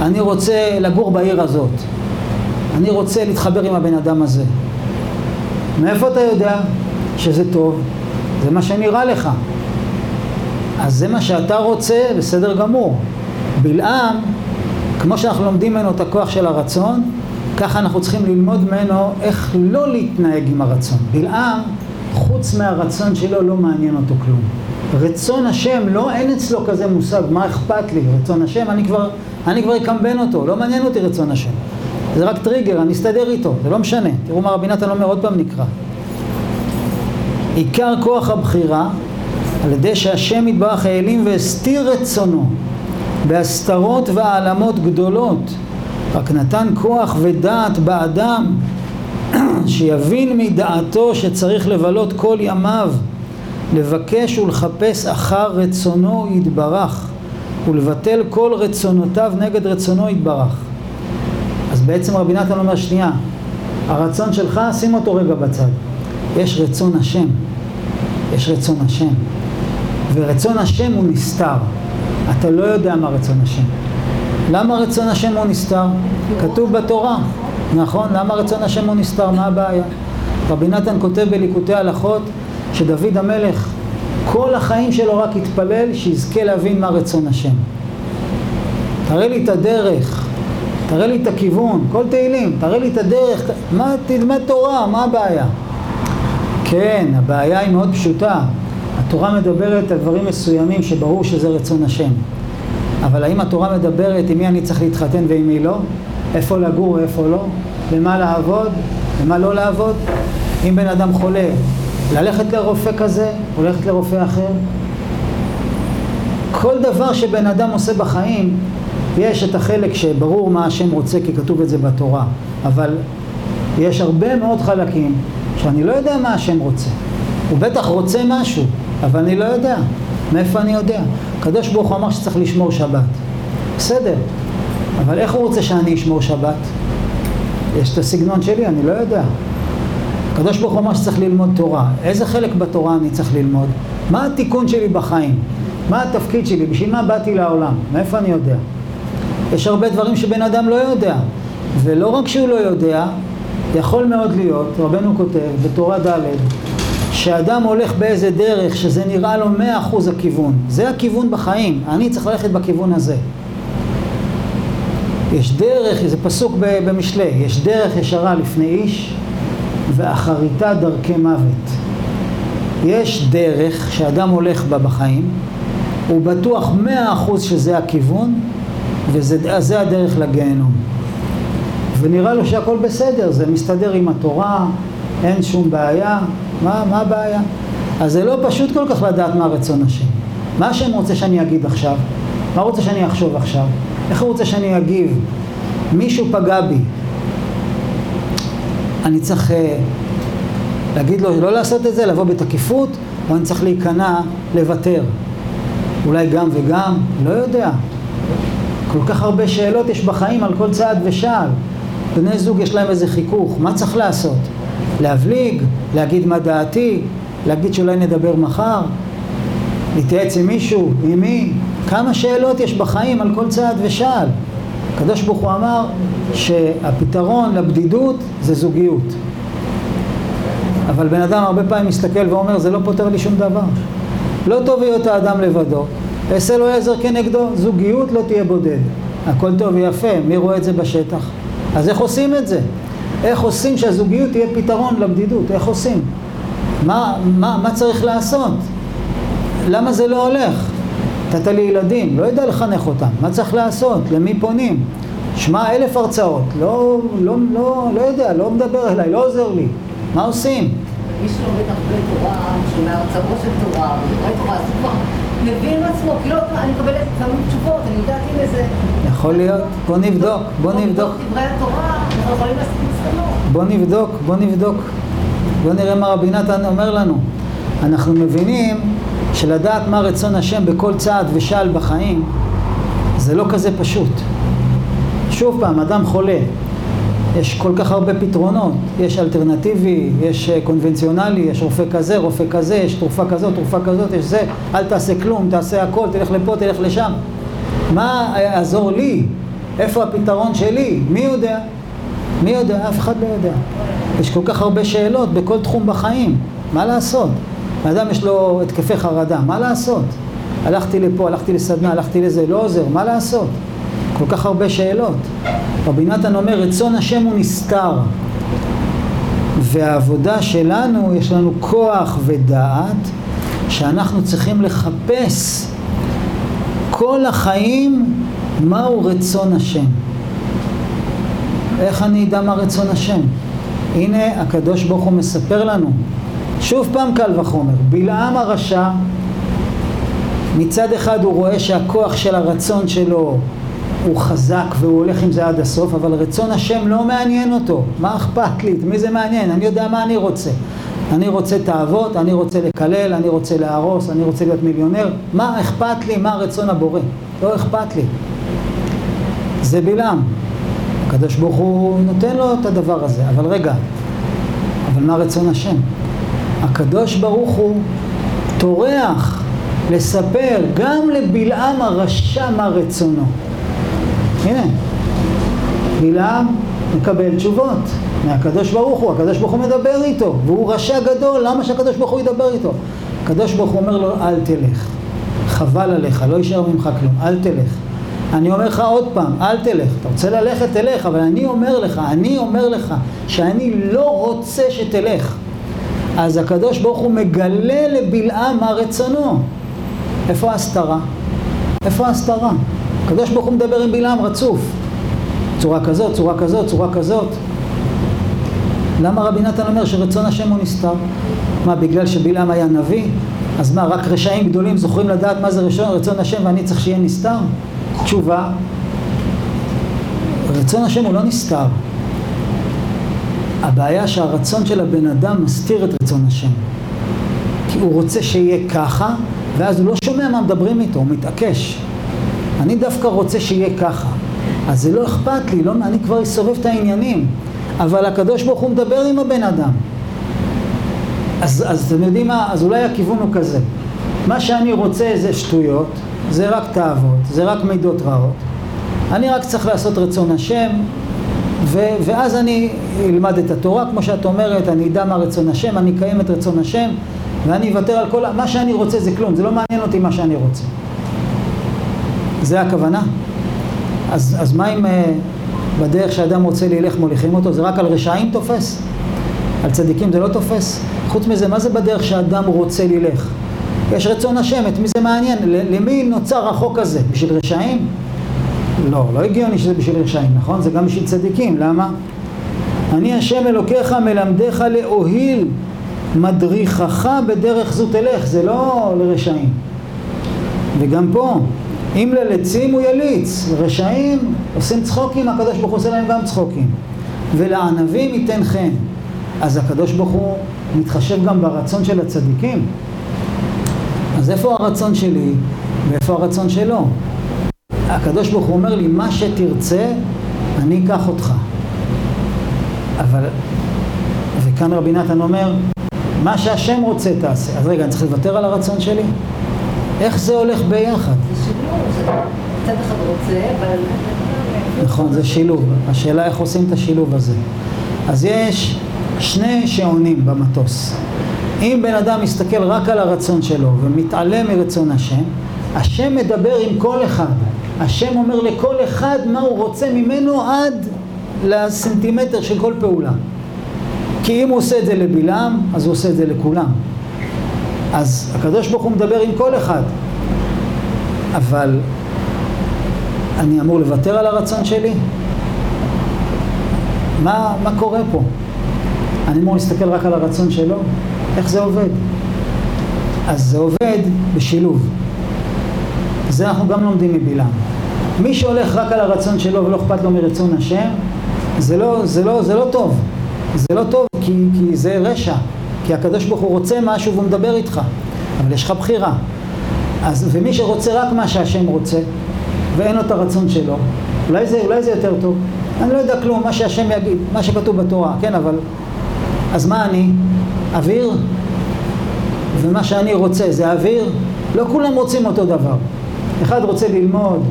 אני רוצה לגור בעיר הזאת. אני רוצה להתחבר עם הבן אדם הזה. מאיפה אתה יודע שזה טוב? זה מה שנראה לך. אז זה מה שאתה רוצה, בסדר גמור. בלעם, כמו שאנחנו לומדים ממנו את הכוח של הרצון, ככה אנחנו צריכים ללמוד ממנו איך לא להתנהג עם הרצון. בלעם, חוץ מהרצון שלו, לא מעניין אותו כלום. רצון השם, לא, אין אצלו כזה מושג, מה אכפת לי? רצון השם, אני כבר, אני כבר אקמבן אותו, לא מעניין אותי רצון השם. זה רק טריגר, אני אסתדר איתו, זה לא משנה. תראו מה רבי נתן אומר, עוד פעם נקרא. עיקר כוח הבחירה, על ידי שהשם יתברך העלים והסתיר רצונו בהסתרות והעלמות גדולות, רק נתן כוח ודעת באדם שיבין מדעתו שצריך לבלות כל ימיו לבקש ולחפש אחר רצונו יתברך ולבטל כל רצונותיו נגד רצונו יתברך. אז בעצם רבי נתן אומר שנייה, הרצון שלך שים אותו רגע בצד. יש רצון השם, יש רצון השם, ורצון השם הוא נסתר. אתה לא יודע מה רצון השם. למה רצון השם הוא נסתר? כתוב בתורה, נכון? למה רצון השם הוא נסתר? מה הבעיה? רבי נתן כותב בליקוטי הלכות שדוד המלך כל החיים שלו רק התפלל שיזכה להבין מה רצון השם. תראה לי את הדרך, תראה לי את הכיוון, כל תהילים, תראה לי את הדרך, מה, תלמד תורה, מה הבעיה? כן, הבעיה היא מאוד פשוטה. התורה מדברת על דברים מסוימים שברור שזה רצון השם. אבל האם התורה מדברת עם מי אני צריך להתחתן ועם מי לא? איפה לגור ואיפה לא? למה לעבוד? למה לא לעבוד? אם בן אדם חולה, ללכת לרופא כזה, או ללכת לרופא אחר? כל דבר שבן אדם עושה בחיים, יש את החלק שברור מה השם רוצה כי כתוב את זה בתורה, אבל יש הרבה מאוד חלקים שאני לא יודע מה השם רוצה. הוא בטח רוצה משהו, אבל אני לא יודע. מאיפה אני יודע? הקדוש ברוך הוא אמר שצריך לשמור שבת. בסדר, אבל איך הוא רוצה שאני אשמור שבת? יש את הסגנון שלי, אני לא יודע. הקדוש ברוך הוא אמר שצריך ללמוד תורה. איזה חלק בתורה אני צריך ללמוד? מה התיקון שלי בחיים? מה התפקיד שלי? בשביל מה באתי לעולם? מאיפה אני יודע? יש הרבה דברים שבן אדם לא יודע. ולא רק שהוא לא יודע, יכול מאוד להיות, רבנו כותב בתורה ד', שאדם הולך באיזה דרך שזה נראה לו מאה אחוז הכיוון. זה הכיוון בחיים, אני צריך ללכת בכיוון הזה. יש דרך, זה פסוק במשלי, יש דרך ישרה לפני איש ואחריתה דרכי מוות. יש דרך שאדם הולך בה בחיים, הוא בטוח מאה אחוז שזה הכיוון, וזה הדרך לגיהנום. ונראה לו שהכל בסדר, זה מסתדר עם התורה, אין שום בעיה, מה, מה הבעיה? אז זה לא פשוט כל כך לדעת מה רצון השם. מה השם רוצה שאני אגיד עכשיו? מה רוצה שאני אחשוב עכשיו? איך הוא רוצה שאני אגיב? מישהו פגע בי. אני צריך uh, להגיד לו לא לעשות את זה, לבוא בתקיפות, או אני צריך להיכנע, לוותר. אולי גם וגם, לא יודע. כל כך הרבה שאלות יש בחיים על כל צעד ושעל. בני זוג יש להם איזה חיכוך, מה צריך לעשות? להבליג, להגיד מה דעתי, להגיד שאולי נדבר מחר, להתייעץ עם מישהו, עם מי? כמה שאלות יש בחיים על כל צעד ושעל. הקדוש ברוך הוא אמר שהפתרון לבדידות זה זוגיות. אבל בן אדם הרבה פעמים מסתכל ואומר זה לא פותר לי שום דבר. לא טוב להיות האדם לבדו, אעשה לו עזר כנגדו, זוגיות לא תהיה בודד. הכל טוב ויפה, מי רואה את זה בשטח? אז איך עושים את זה? איך עושים שהזוגיות תהיה פתרון לבדידות? איך עושים? מה, מה, מה צריך לעשות? למה זה לא הולך? נתת לי ילדים, לא יודע לחנך אותם, מה צריך לעשות? למי פונים? שמע אלף הרצאות, לא, לא, לא, לא יודע, לא מדבר אליי, לא עוזר לי, מה עושים? מי שלומד הרבה תורה, שומע הרצאות של תורה, ודברי תורה, אז הוא כבר מבין עצמו, כאילו אני מקבלת כמה תשובות, אני יודעת אם איזה... יכול להיות, בוא נבדוק, בוא נבדוק. בוא נבדוק, בוא נבדוק. בוא נראה מה רבי נתן אומר לנו. אנחנו מבינים שלדעת מה רצון השם בכל צעד ושעל בחיים זה לא כזה פשוט. שוב פעם, אדם חולה, יש כל כך הרבה פתרונות, יש אלטרנטיבי, יש אה, קונבנציונלי, יש רופא כזה, רופא כזה, יש תרופה כזאת, תרופה כזאת, יש זה, אל תעשה כלום, תעשה הכל, תלך לפה, תלך לשם. מה יעזור לי? איפה הפתרון שלי? מי יודע? מי יודע? אף אחד לא יודע. יש כל כך הרבה שאלות בכל תחום בחיים, מה לעשות? האדם יש לו התקפי חרדה, מה לעשות? הלכתי לפה, הלכתי לסדנה, הלכתי לזה, לא עוזר, מה לעשות? כל כך הרבה שאלות. רבי נתן אומר, רצון השם הוא נסתר. והעבודה שלנו, יש לנו כוח ודעת, שאנחנו צריכים לחפש כל החיים מהו רצון השם. איך אני אדע מה רצון השם? הנה הקדוש ברוך הוא מספר לנו, שוב פעם קל וחומר, בלעם הרשע מצד אחד הוא רואה שהכוח של הרצון שלו הוא חזק והוא הולך עם זה עד הסוף, אבל רצון השם לא מעניין אותו. מה אכפת לי? את מי זה מעניין? אני יודע מה אני רוצה. אני רוצה תאוות, אני רוצה לקלל, אני רוצה להרוס, אני רוצה להיות מיליונר. מה אכפת לי? מה רצון הבורא? לא אכפת לי. זה בלעם. הקדוש ברוך הוא נותן לו את הדבר הזה, אבל רגע, אבל מה רצון השם? הקדוש ברוך הוא טורח לספר גם לבלעם הרשע מה רצונו. הנה, בלעם מקבל תשובות מהקדוש ברוך הוא, הקדוש ברוך הוא מדבר איתו, והוא רשע גדול, למה שהקדוש ברוך הוא ידבר איתו? הקדוש ברוך הוא אומר לו, אל תלך, חבל עליך, לא יישאר ממך כלום, אל תלך. אני אומר לך עוד פעם, אל תלך, אתה רוצה ללכת, תלך, אבל אני אומר לך, אני אומר לך, שאני לא רוצה שתלך. אז הקדוש ברוך הוא מגלה לבלעם מה רצונו. איפה ההסתרה? איפה ההסתרה? הקדוש ברוך הוא מדבר עם בלעם רצוף. צורה כזאת, צורה כזאת, צורה כזאת. למה רבי נתן אומר שרצון השם הוא נסתר? מה, בגלל שבלעם היה נביא? אז מה, רק רשעים גדולים זוכרים לדעת מה זה רצון, רצון השם ואני צריך שיהיה נסתר? תשובה, רצון השם הוא לא נסתר. הבעיה שהרצון של הבן אדם מסתיר את רצון השם. כי הוא רוצה שיהיה ככה, ואז הוא לא שומע מה מדברים איתו, הוא מתעקש. אני דווקא רוצה שיהיה ככה. אז זה לא אכפת לי, לא, אני כבר אסובב את העניינים. אבל הקדוש ברוך הוא מדבר עם הבן אדם. אז, אז אתם יודעים מה? אז אולי הכיוון הוא כזה. מה שאני רוצה זה שטויות, זה רק תאוות, זה רק מידות רעות. אני רק צריך לעשות רצון השם, ו, ואז אני אלמד את התורה, כמו שאת אומרת, אני אדע מה רצון השם, אני אקיים את רצון השם, ואני אוותר על כל... מה שאני רוצה זה כלום, זה לא מעניין אותי מה שאני רוצה. זה הכוונה? אז, אז מה אם בדרך שאדם רוצה ללך מוליכים אותו, זה רק על רשעים תופס? על צדיקים זה לא תופס? חוץ מזה, מה זה בדרך שאדם רוצה ללך? יש רצון השם, את מי זה מעניין? למי נוצר החוק הזה? בשביל רשעים? לא, לא הגיוני שזה בשביל רשעים, נכון? זה גם בשביל צדיקים, למה? אני השם אלוקיך מלמדך להועיל מדריכך בדרך זו תלך, זה לא לרשעים. וגם פה, אם ללצים הוא יליץ, רשעים עושים צחוקים, הקדוש ברוך הוא עושה להם גם צחוקים. ולענבים ייתן חן. אז הקדוש ברוך הוא מתחשב גם ברצון של הצדיקים. אז איפה הרצון שלי ואיפה הרצון שלו? הקדוש ברוך הוא אומר לי, מה שתרצה, אני אקח אותך. אבל, וכאן רבי נתן אומר, מה שהשם רוצה תעשה. אז רגע, אני צריך לוותר על הרצון שלי? איך זה הולך ביחד? נכון, זה שילוב. השאלה איך עושים את השילוב הזה. אז יש שני שעונים במטוס. אם בן אדם מסתכל רק על הרצון שלו ומתעלם מרצון השם, השם מדבר עם כל אחד. השם אומר לכל אחד מה הוא רוצה ממנו עד לסנטימטר של כל פעולה. כי אם הוא עושה את זה לבלעם, אז הוא עושה את זה לכולם. אז הקדוש ברוך הוא מדבר עם כל אחד. אבל אני אמור לוותר על הרצון שלי? מה, מה קורה פה? אני אמור להסתכל רק על הרצון שלו? איך זה עובד? אז זה עובד בשילוב. זה אנחנו גם לומדים מבלעם. מי שהולך רק על הרצון שלו ולא אכפת לו מרצון השם, זה לא, זה לא, זה לא טוב. זה לא טוב כי, כי זה רשע. כי הקדוש ברוך הוא רוצה משהו והוא מדבר איתך. אבל יש לך בחירה. אז, ומי שרוצה רק מה שהשם רוצה, ואין לו את הרצון שלו, אולי זה, אולי זה יותר טוב. אני לא יודע כלום, מה שהשם יגיד, מה שכתוב בתורה, כן, אבל... אז מה אני? אוויר? ומה שאני רוצה זה אוויר? לא כולם רוצים אותו דבר. אחד רוצה ללמוד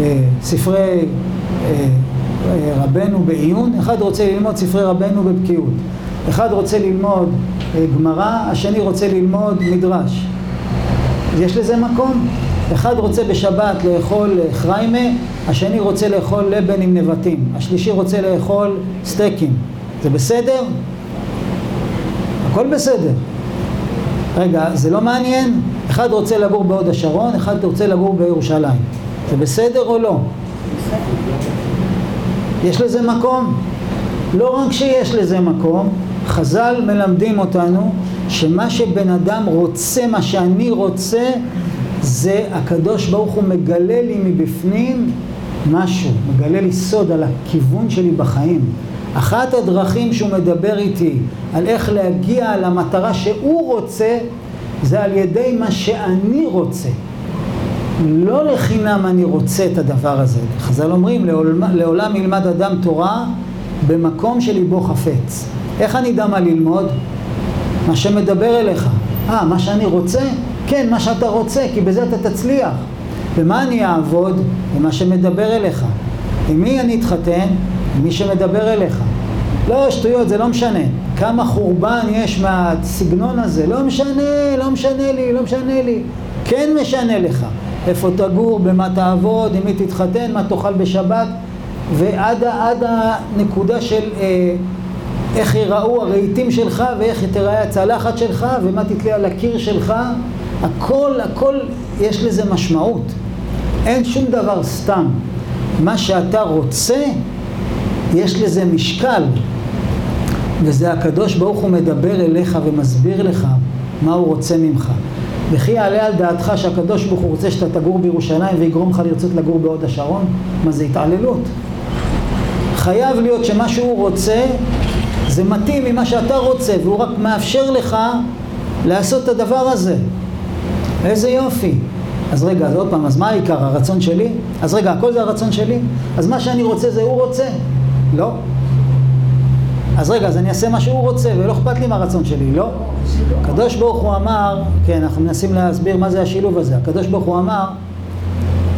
אה, ספרי אה, אה, רבנו בעיון, אחד רוצה ללמוד ספרי רבנו בבקיאות. אחד רוצה ללמוד אה, גמרא, השני רוצה ללמוד מדרש. יש לזה מקום? אחד רוצה בשבת לאכול חריימה, השני רוצה לאכול לבן עם נבטים, השלישי רוצה לאכול סטייקים. זה בסדר? הכל בסדר. רגע, זה לא מעניין? אחד רוצה לגור בהוד השרון, אחד רוצה לגור בירושלים. זה בסדר או לא? יש לזה מקום? לא רק שיש לזה מקום, חז"ל מלמדים אותנו שמה שבן אדם רוצה, מה שאני רוצה, זה הקדוש ברוך הוא מגלה לי מבפנים משהו, מגלה לי סוד על הכיוון שלי בחיים. אחת הדרכים שהוא מדבר איתי על איך להגיע למטרה שהוא רוצה, זה על ידי מה שאני רוצה. לא לחינם אני רוצה את הדבר הזה. חז"ל אומרים, לעולם, לעולם ילמד אדם תורה במקום שליבו חפץ. איך אני אדע מה ללמוד? מה שמדבר אליך. אה, מה שאני רוצה? כן, מה שאתה רוצה, כי בזה אתה תצליח. ומה אני אעבוד? במה שמדבר אליך. עם מי אני אתחתן? עם מי שמדבר אליך. לא, שטויות, זה לא משנה. כמה חורבן יש מהסגנון הזה. לא משנה, לא משנה לי, לא משנה לי. כן משנה לך. איפה תגור, במה תעבוד, עם מי תתחתן, מה תאכל בשבת, ועד עד הנקודה של אה, איך ייראו הרהיטים שלך ואיך תיראה הצלחת שלך ומה תתלה על הקיר שלך, הכל, הכל יש לזה משמעות. אין שום דבר סתם. מה שאתה רוצה, יש לזה משקל. וזה הקדוש ברוך הוא מדבר אליך ומסביר לך מה הוא רוצה ממך. וכי יעלה על דעתך שהקדוש ברוך הוא רוצה שאתה תגור בירושלים ויגרום לך לרצות לגור בהוד השרון? מה זה התעללות? חייב להיות שמה שהוא רוצה זה מתאים ממה שאתה רוצה והוא רק מאפשר לך לעשות את הדבר הזה. איזה יופי. אז רגע, אז עוד פעם, אז מה העיקר? הרצון שלי? אז רגע, הכל זה הרצון שלי? אז מה שאני רוצה זה הוא רוצה? לא. אז רגע, אז אני אעשה מה שהוא רוצה ולא אכפת לי מהרצון שלי, לא? הקדוש ברוך הוא אמר, כן, אנחנו מנסים להסביר מה זה השילוב הזה. הקדוש ברוך הוא אמר,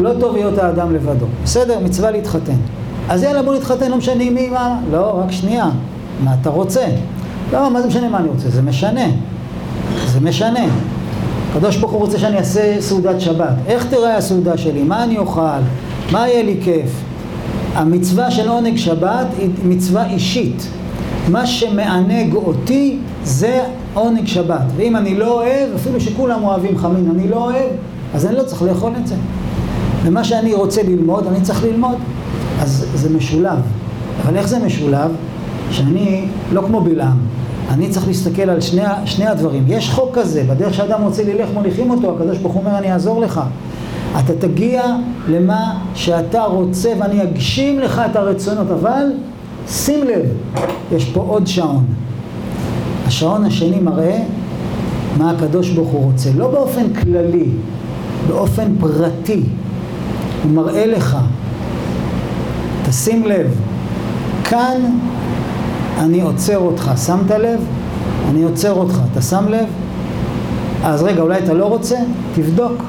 לא טוב להיות האדם לבדו. בסדר, מצווה להתחתן. אז יאללה, בוא נתחתן, לא משנה מי, מה... לא, רק שנייה. מה אתה רוצה? לא, מה זה משנה מה אני רוצה? זה משנה. זה משנה. הקדוש ברוך הוא רוצה שאני אעשה סעודת שבת. איך תראה הסעודה שלי? מה אני אוכל? מה יהיה לי כיף? המצווה של עונג שבת היא מצווה אישית. מה שמענג אותי זה עונג שבת. ואם אני לא אוהב, אפילו שכולם אוהבים חמין, אני לא אוהב, אז אני לא צריך לאכול את זה. ומה שאני רוצה ללמוד, אני צריך ללמוד. אז זה משולב. אבל איך זה משולב? שאני לא כמו בלעם. אני צריך להסתכל על שני, שני הדברים. יש חוק כזה, בדרך שאדם רוצה ללך מוליכים אותו, הקדוש ברוך הוא אומר אני אעזור לך. אתה תגיע למה שאתה רוצה ואני אגשים לך את הרצונות, אבל שים לב, יש פה עוד שעון. השעון השני מראה מה הקדוש ברוך הוא רוצה, לא באופן כללי, באופן פרטי. הוא מראה לך, תשים לב, כאן אני עוצר אותך, שמת לב? אני עוצר אותך, אתה שם לב? אז רגע, אולי אתה לא רוצה? תבדוק.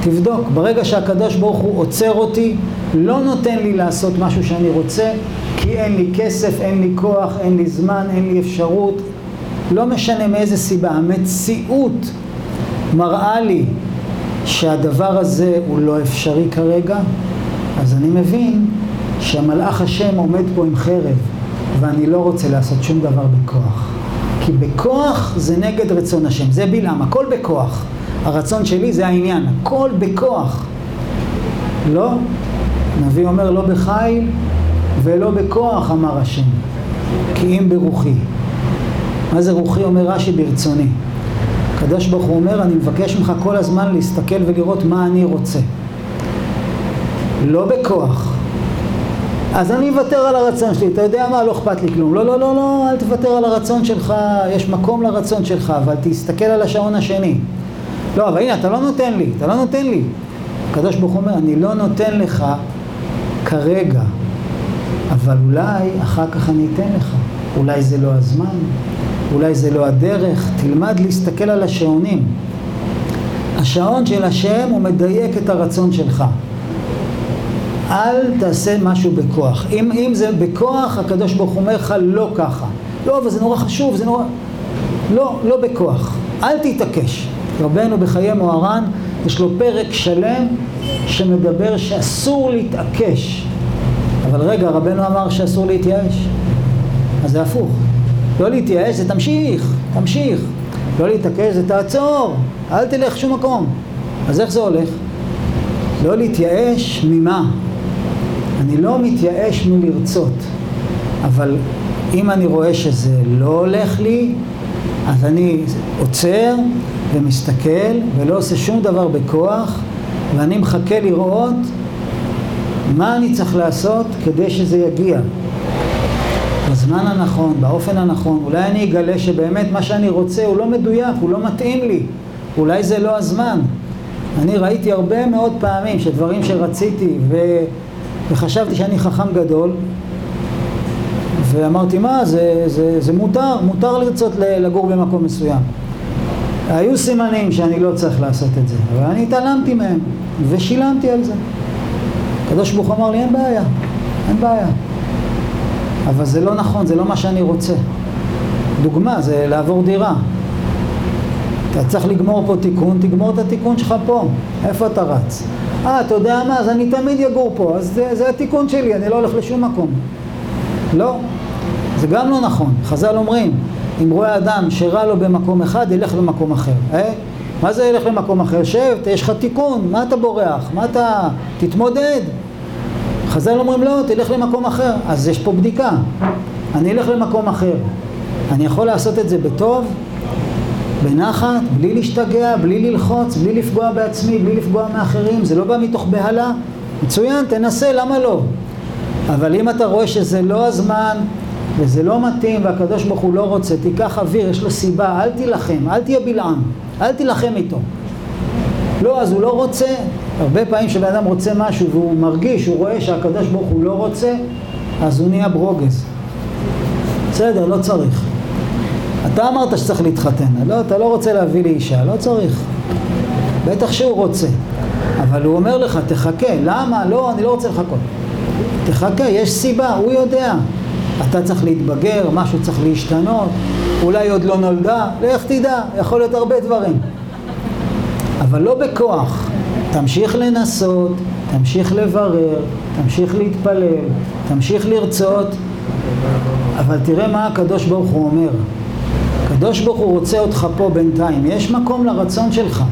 תבדוק. ברגע שהקדוש ברוך הוא עוצר אותי, לא נותן לי לעשות משהו שאני רוצה, כי אין לי כסף, אין לי כוח, אין לי זמן, אין לי אפשרות. לא משנה מאיזה סיבה, המציאות מראה לי שהדבר הזה הוא לא אפשרי כרגע, אז אני מבין שהמלאך השם עומד פה עם חרב. ואני לא רוצה לעשות שום דבר בכוח. כי בכוח זה נגד רצון השם, זה בלעם, הכל בכוח. הרצון שלי זה העניין, הכל בכוח. לא, הנביא אומר לא בחיל ולא בכוח אמר השם, כי אם ברוחי. מה זה רוחי אומר רש"י ברצוני. הקדוש ברוך הוא אומר אני מבקש ממך כל הזמן להסתכל ולראות מה אני רוצה. לא בכוח, אז אני אוותר על הרצון שלי, אתה יודע מה, לא אכפת לי כלום. לא, לא, לא, לא, אל תוותר על הרצון שלך, יש מקום לרצון שלך, אבל תסתכל על השעון השני. לא, אבל הנה, אתה לא נותן לי, אתה לא נותן לי. הקדוש ברוך הוא אומר, אני לא נותן לך כרגע, אבל אולי אחר כך אני אתן לך. אולי זה לא הזמן, אולי זה לא הדרך, תלמד להסתכל על השעונים. השעון של השם הוא מדייק את הרצון שלך. אל תעשה משהו בכוח. אם, אם זה בכוח, הקדוש ברוך הוא אומר לך לא ככה. לא, אבל זה נורא חשוב, זה נורא... לא, לא בכוח. אל תתעקש. רבנו בחיי מוהר"ן, יש לו פרק שלם שמדבר שאסור להתעקש. אבל רגע, רבנו אמר שאסור להתייאש. אז זה הפוך. לא להתייאש זה תמשיך, תמשיך. לא להתעקש זה תעצור, אל תלך שום מקום. אז איך זה הולך? לא להתייאש ממה? אני לא מתייאש מלרצות, אבל אם אני רואה שזה לא הולך לי, אז אני עוצר ומסתכל ולא עושה שום דבר בכוח ואני מחכה לראות מה אני צריך לעשות כדי שזה יגיע בזמן הנכון, באופן הנכון. אולי אני אגלה שבאמת מה שאני רוצה הוא לא מדויק, הוא לא מתאים לי. אולי זה לא הזמן. אני ראיתי הרבה מאוד פעמים שדברים שרציתי ו... וחשבתי שאני חכם גדול ואמרתי מה זה, זה, זה מותר, מותר לרצות לגור במקום מסוים. היו סימנים שאני לא צריך לעשות את זה אבל אני התעלמתי מהם ושילמתי על זה. הקדוש ברוך אמר לי אין בעיה, אין בעיה. אבל זה לא נכון, זה לא מה שאני רוצה. דוגמה זה לעבור דירה. אתה צריך לגמור פה תיקון, תגמור את התיקון שלך פה. איפה אתה רץ? אה, אתה יודע מה? אז אני תמיד אגור פה, אז זה, זה התיקון שלי, אני לא הולך לשום מקום. לא, זה גם לא נכון. חז"ל אומרים, אם רואה אדם שרע לו במקום אחד, ילך למקום אחר. אה? מה זה ילך למקום אחר? שב, יש לך תיקון, מה אתה בורח? מה אתה... תתמודד. חז"ל אומרים לא, תלך למקום אחר. אז יש פה בדיקה. אני אלך למקום אחר. אני יכול לעשות את זה בטוב, בנחת, בלי להשתגע, בלי ללחוץ, בלי לפגוע בעצמי, בלי לפגוע מאחרים, זה לא בא מתוך בהלה. מצוין, תנסה, למה לא? אבל אם אתה רואה שזה לא הזמן וזה לא מתאים והקדוש ברוך הוא לא רוצה, תיקח אוויר, יש לו סיבה, אל תילחם, אל תהיה בלעם, אל תילחם איתו. לא, אז הוא לא רוצה, הרבה פעמים כשבן אדם רוצה משהו והוא מרגיש, הוא רואה שהקדוש ברוך הוא לא רוצה, אז הוא נהיה ברוגז. בסדר, לא צריך. אתה אמרת שצריך להתחתן, לא, אתה לא רוצה להביא לי אישה, לא צריך. בטח שהוא רוצה. אבל הוא אומר לך, תחכה. למה? לא, אני לא רוצה לחכות. תחכה, יש סיבה, הוא יודע. אתה צריך להתבגר, משהו צריך להשתנות, אולי עוד לא נולדה, לך תדע, יכול להיות הרבה דברים. אבל לא בכוח. תמשיך לנסות, תמשיך לברר, תמשיך להתפלל, תמשיך לרצות, אבל תראה מה הקדוש ברוך הוא אומר. הקדוש ברוך הוא רוצה אותך פה בינתיים, יש מקום לרצון שלך.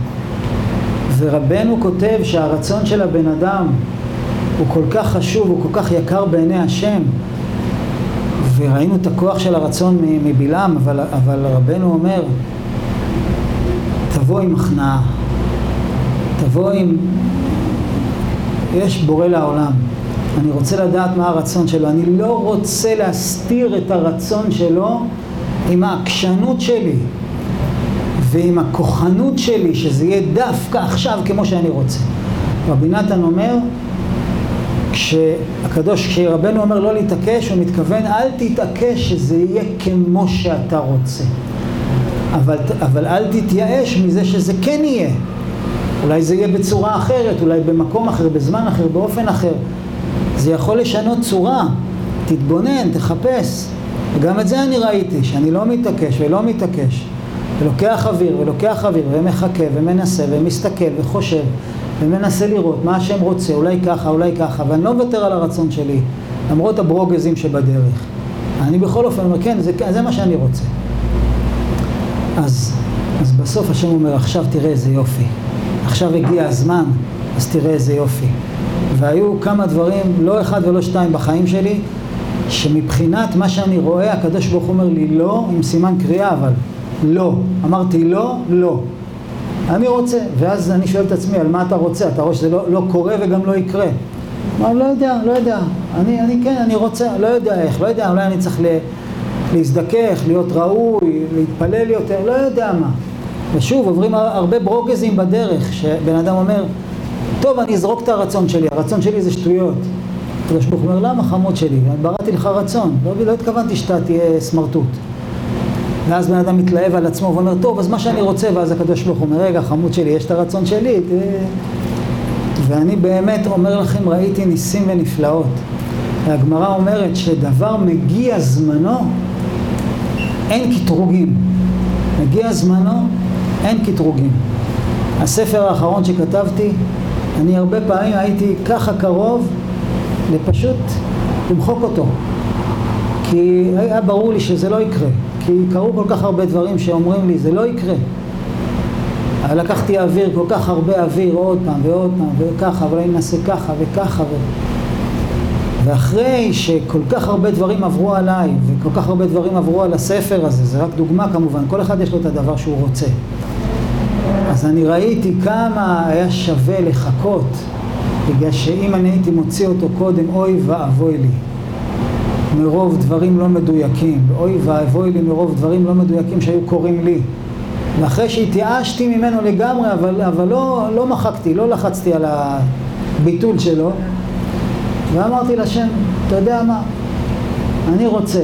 ורבנו כותב שהרצון של הבן אדם הוא כל כך חשוב, הוא כל כך יקר בעיני השם. וראינו את הכוח של הרצון מבלעם, אבל, אבל רבנו אומר, תבוא עם הכנעה, תבוא עם... יש בורא לעולם. אני רוצה לדעת מה הרצון שלו. אני לא רוצה להסתיר את הרצון שלו עם העקשנות שלי ועם הכוחנות שלי, שזה יהיה דווקא עכשיו כמו שאני רוצה. רבי נתן אומר, כשהקדוש, כשרבנו אומר לא להתעקש, הוא מתכוון אל תתעקש שזה יהיה כמו שאתה רוצה. אבל, אבל אל תתייאש מזה שזה כן יהיה. אולי זה יהיה בצורה אחרת, אולי במקום אחר, בזמן אחר, באופן אחר. זה יכול לשנות צורה. תתבונן, תחפש. וגם את זה אני ראיתי, שאני לא מתעקש ולא מתעקש. ולוקח אוויר ולוקח אוויר ומחכה ומנסה ומסתכל וחושב ומנסה לראות מה השם רוצה, אולי ככה, אולי ככה, ואני לא מוותר על הרצון שלי, למרות הברוגזים שבדרך. אני בכל אופן אומר, כן, זה, זה מה שאני רוצה. אז, אז בסוף השם אומר, עכשיו תראה איזה יופי. עכשיו הגיע הזמן, אז תראה איזה יופי. והיו כמה דברים, לא אחד ולא שתיים בחיים שלי, שמבחינת מה שאני רואה, הקדוש ברוך הוא אומר לי לא, עם סימן קריאה אבל, לא. אמרתי לא, לא. אני רוצה, ואז אני שואל את עצמי, על מה אתה רוצה? אתה רואה שזה לא, לא קורה וגם לא יקרה. אני לא יודע, לא יודע. אני, אני כן, אני רוצה, לא יודע איך, לא יודע, אולי אני צריך ל, להזדכך, להיות ראוי, להתפלל יותר, לא יודע מה. ושוב, עוברים הרבה ברוגזים בדרך, שבן אדם אומר, טוב, אני אזרוק את הרצון שלי, הרצון שלי זה שטויות. הקדוש ברוך הוא אומר, למה חמוד שלי? בראתי לך רצון, לא, לא התכוונתי שאתה תהיה סמרטוט. ואז בן אדם מתלהב על עצמו ואומר, טוב, אז מה שאני רוצה, ואז הקדוש ברוך הוא אומר, רגע, חמוד שלי, יש את הרצון שלי. ת... ואני באמת אומר לכם, ראיתי ניסים ונפלאות. והגמרא אומרת שדבר מגיע זמנו, אין קטרוגים. מגיע זמנו, אין קטרוגים. הספר האחרון שכתבתי, אני הרבה פעמים הייתי ככה קרוב לפשוט למחוק אותו. כי היה ברור לי שזה לא יקרה. כי קרו כל כך הרבה דברים שאומרים לי, זה לא יקרה. לקחתי אוויר, כל כך הרבה אוויר, עוד פעם ועוד פעם וככה, אבל אני נעשה ככה וככה ו... ואחרי שכל כך הרבה דברים עברו עליי, וכל כך הרבה דברים עברו על הספר הזה, זה רק דוגמה כמובן, כל אחד יש לו את הדבר שהוא רוצה. אז אני ראיתי כמה היה שווה לחכות, בגלל שאם אני הייתי מוציא אותו קודם, אוי ואבוי לי. מרוב דברים לא מדויקים, אוי ואבוי לי מרוב דברים לא מדויקים שהיו קורים לי. ואחרי שהתייאשתי ממנו לגמרי, אבל, אבל לא, לא מחקתי, לא לחצתי על הביטול שלו, ואמרתי לשם, אתה יודע מה, אני רוצה,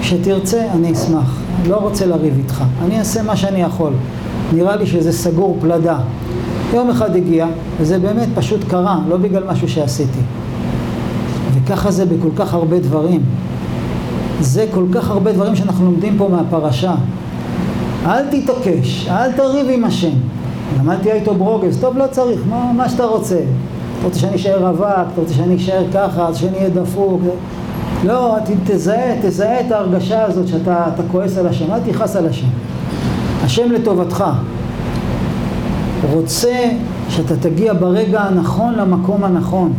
כשתרצה אני אשמח, לא רוצה לריב איתך, אני אעשה מה שאני יכול, נראה לי שזה סגור פלדה. יום אחד הגיע, וזה באמת פשוט קרה, לא בגלל משהו שעשיתי. וככה זה בכל כך הרבה דברים. זה כל כך הרבה דברים שאנחנו לומדים פה מהפרשה. אל תתעקש, אל תריב עם השם. למדתי איתו ברוגז, טוב לא צריך, מה, מה שאתה רוצה. אתה רוצה שאני אשאר רווק, אתה רוצה שאני אשאר ככה, שאני אהיה דפוק. לא, תזהה, תזהה את ההרגשה הזאת שאתה כועס על השם, אל תכעס על השם. השם לטובתך. רוצה שאתה תגיע ברגע הנכון למקום הנכון.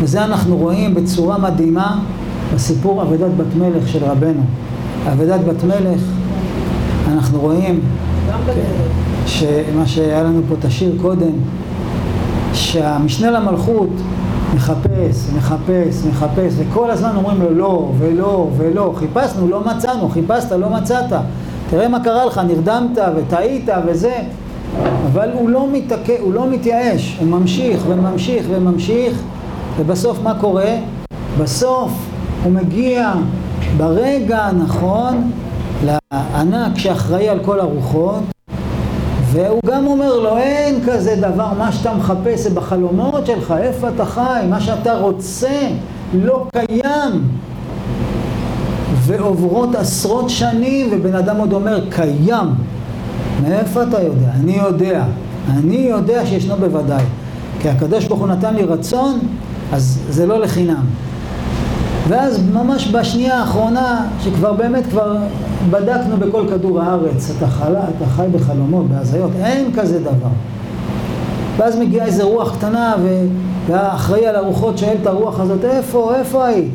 וזה אנחנו רואים בצורה מדהימה בסיפור אבדת בת מלך של רבנו. אבדת בת מלך, אנחנו רואים שמה שהיה לנו פה את השיר קודם, שהמשנה למלכות מחפש, מחפש, מחפש, וכל הזמן אומרים לו לא, ולא, ולא, חיפשנו, לא מצאנו, חיפשת, לא מצאת, תראה מה קרה לך, נרדמת וטעית וזה, אבל הוא לא מתעקע, הוא לא מתייאש, הוא ממשיך וממשיך וממשיך, ובסוף מה קורה? בסוף הוא מגיע ברגע הנכון לענק שאחראי על כל הרוחות, והוא גם אומר לו, אין כזה דבר, מה שאתה מחפש זה בחלומות שלך, איפה אתה חי, מה שאתה רוצה לא קיים. ועוברות עשרות שנים, ובן אדם עוד אומר, קיים. מאיפה אתה יודע? אני יודע. אני יודע שישנו בוודאי. כי הקדוש ברוך הוא נתן לי רצון, אז זה לא לחינם. ואז ממש בשנייה האחרונה, שכבר באמת כבר בדקנו בכל כדור הארץ, אתה, חי, אתה חי בחלומות, בהזיות, אין כזה דבר. ואז מגיעה איזה רוח קטנה, והאחראי על הרוחות שואל את הרוח הזאת, איפה, איפה היית?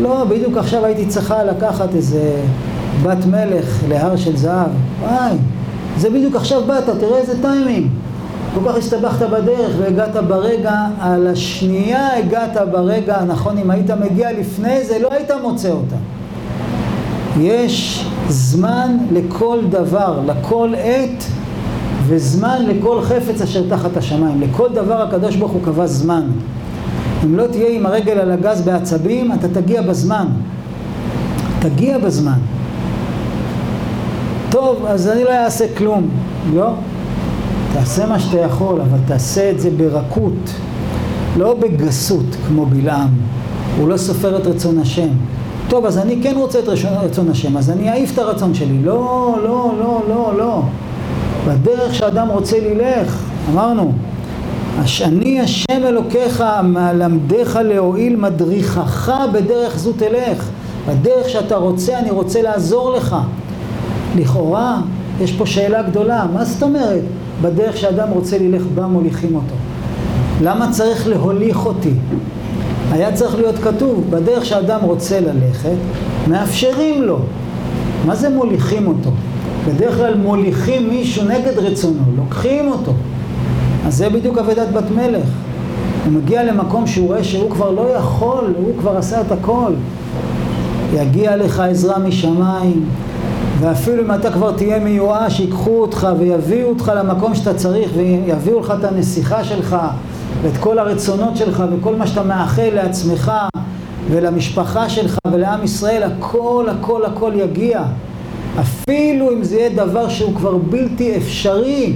לא, בדיוק עכשיו הייתי צריכה לקחת איזה בת מלך להר של זהב. וואי, זה בדיוק עכשיו באת, תראה איזה טיימינג. כל כך הסתבכת בדרך והגעת ברגע, על השנייה הגעת ברגע הנכון, אם היית מגיע לפני זה לא היית מוצא אותה. יש זמן לכל דבר, לכל עת וזמן לכל חפץ אשר תחת השמיים. לכל דבר הקדוש ברוך הוא קבע זמן. אם לא תהיה עם הרגל על הגז בעצבים, אתה תגיע בזמן. תגיע בזמן. טוב, אז אני לא אעשה כלום, לא? תעשה מה שאתה יכול, אבל תעשה את זה ברכות, לא בגסות כמו בלעם. הוא לא סופר את רצון השם. טוב, אז אני כן רוצה את רצון, רצון השם, אז אני אעיף את הרצון שלי. לא, לא, לא, לא, לא. בדרך שאדם רוצה ללך, אמרנו, אני השם אלוקיך, מלמדך להועיל, מדריכך בדרך זו תלך. בדרך שאתה רוצה, אני רוצה לעזור לך. לכאורה, יש פה שאלה גדולה, מה זאת אומרת? בדרך שאדם רוצה ללך בה מוליכים אותו. למה צריך להוליך אותי? היה צריך להיות כתוב, בדרך שאדם רוצה ללכת, מאפשרים לו. מה זה מוליכים אותו? בדרך כלל מוליכים מישהו נגד רצונו, לוקחים אותו. אז זה בדיוק אבדת בת מלך. הוא מגיע למקום שהוא רואה שהוא כבר לא יכול, הוא כבר עשה את הכל. יגיע לך עזרה משמיים, ואפילו אם אתה כבר תהיה מיואש, ייקחו אותך ויביאו אותך למקום שאתה צריך ויביאו לך את הנסיכה שלך ואת כל הרצונות שלך וכל מה שאתה מאחל לעצמך ולמשפחה שלך ולעם ישראל, הכל הכל הכל יגיע. אפילו אם זה יהיה דבר שהוא כבר בלתי אפשרי,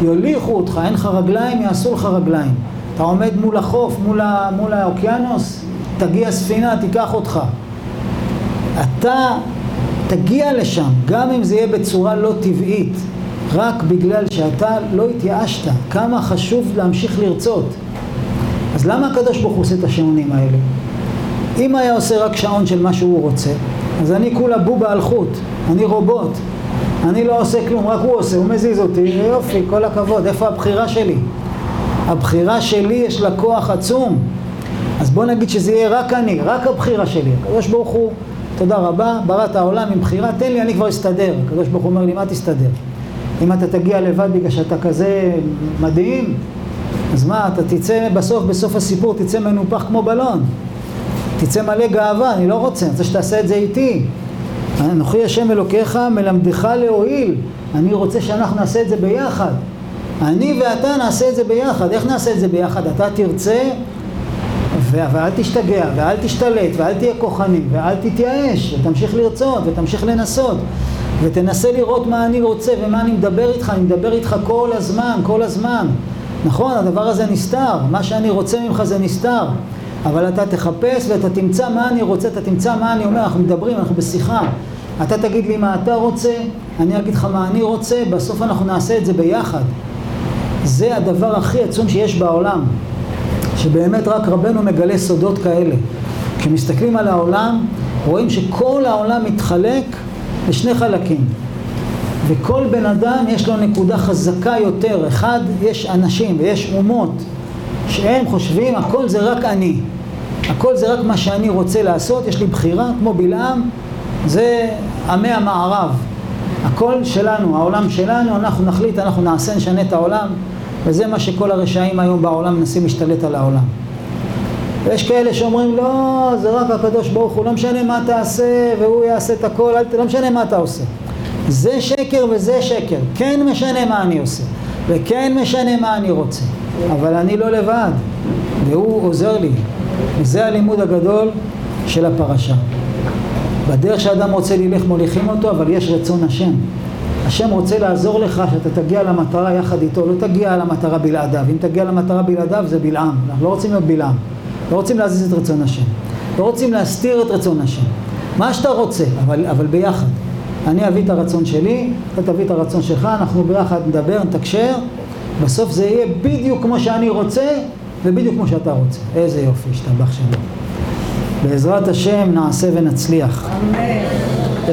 יוליכו אותך, אין לך רגליים, יעשו לך רגליים. אתה עומד מול החוף, מול, ה, מול האוקיינוס, תגיע ספינה, תיקח אותך. אתה תגיע לשם, גם אם זה יהיה בצורה לא טבעית, רק בגלל שאתה לא התייאשת, כמה חשוב להמשיך לרצות. אז למה הקדוש ברוך הוא עושה את השעונים האלה? אם היה עושה רק שעון של מה שהוא רוצה, אז אני כולה בובה על חוט, אני רובוט, אני לא עושה כלום, רק הוא עושה, הוא מזיז אותי, יופי, כל הכבוד, איפה הבחירה שלי? הבחירה שלי יש לה כוח עצום, אז בוא נגיד שזה יהיה רק אני, רק הבחירה שלי. הקדוש ברוך הוא, תודה רבה, ברא את העולם עם בחירה, תן לי, אני כבר אסתדר. הקדוש ברוך הוא אומר לי, מה תסתדר? אם אתה תגיע לבד בגלל שאתה כזה מדהים, אז מה, אתה תצא בסוף, בסוף הסיפור, תצא מנופח כמו בלון. תצא מלא גאווה, אני לא רוצה, אני רוצה שתעשה את זה איתי. אנוכי השם אלוקיך מלמדך להועיל. אני רוצה שאנחנו נעשה את זה ביחד. אני ואתה נעשה את זה ביחד. איך נעשה את זה ביחד? אתה תרצה, ואל תשתגע, ואל תשתלט, ואל תהיה כוחני, ואל תתייאש, ותמשיך לרצות, ותמשיך לנסות, ותנסה לראות מה אני רוצה ומה אני מדבר איתך, אני מדבר איתך כל הזמן, כל הזמן. נכון, הדבר הזה נסתר, מה שאני רוצה ממך זה נסתר. אבל אתה תחפש ואתה תמצא מה אני רוצה, אתה תמצא מה אני אומר, אנחנו מדברים, אנחנו בשיחה. אתה תגיד לי מה אתה רוצה, אני אגיד לך מה אני רוצה, בסוף אנחנו נעשה את זה ביחד. זה הדבר הכי עצום שיש בעולם, שבאמת רק רבנו מגלה סודות כאלה. כשמסתכלים על העולם, רואים שכל העולם מתחלק לשני חלקים. וכל בן אדם יש לו נקודה חזקה יותר. אחד, יש אנשים ויש אומות שהם חושבים הכל זה רק אני. הכל זה רק מה שאני רוצה לעשות, יש לי בחירה, כמו בלעם, זה עמי המערב. הכל שלנו, העולם שלנו, אנחנו נחליט, אנחנו נעשה, נשנה את העולם, וזה מה שכל הרשעים היום בעולם מנסים להשתלט על העולם. ויש כאלה שאומרים, לא, זה רק הקדוש ברוך הוא, לא משנה מה תעשה, והוא יעשה את הכל, אל, לא משנה מה אתה עושה. זה שקר וזה שקר, כן משנה מה אני עושה, וכן משנה מה אני רוצה, אבל אני לא לבד, והוא עוזר לי. וזה הלימוד הגדול של הפרשה. בדרך שאדם רוצה ללך מוליכים אותו, אבל יש רצון השם. השם רוצה לעזור לך שאתה תגיע למטרה יחד איתו, לא תגיע למטרה בלעדיו. אם תגיע למטרה בלעדיו זה בלעם. אנחנו לא רוצים להיות בלעם. לא רוצים להזיז את רצון השם. לא רוצים להסתיר את רצון השם. מה שאתה רוצה, אבל, אבל ביחד. אני אביא את הרצון שלי, אתה תביא את הרצון שלך, אנחנו ביחד נדבר, נתקשר, בסוף זה יהיה בדיוק כמו שאני רוצה ובדיוק כמו שאתה רוצה. איזה יופי, השתבח שלו. בעזרת השם נעשה ונצליח. אמן.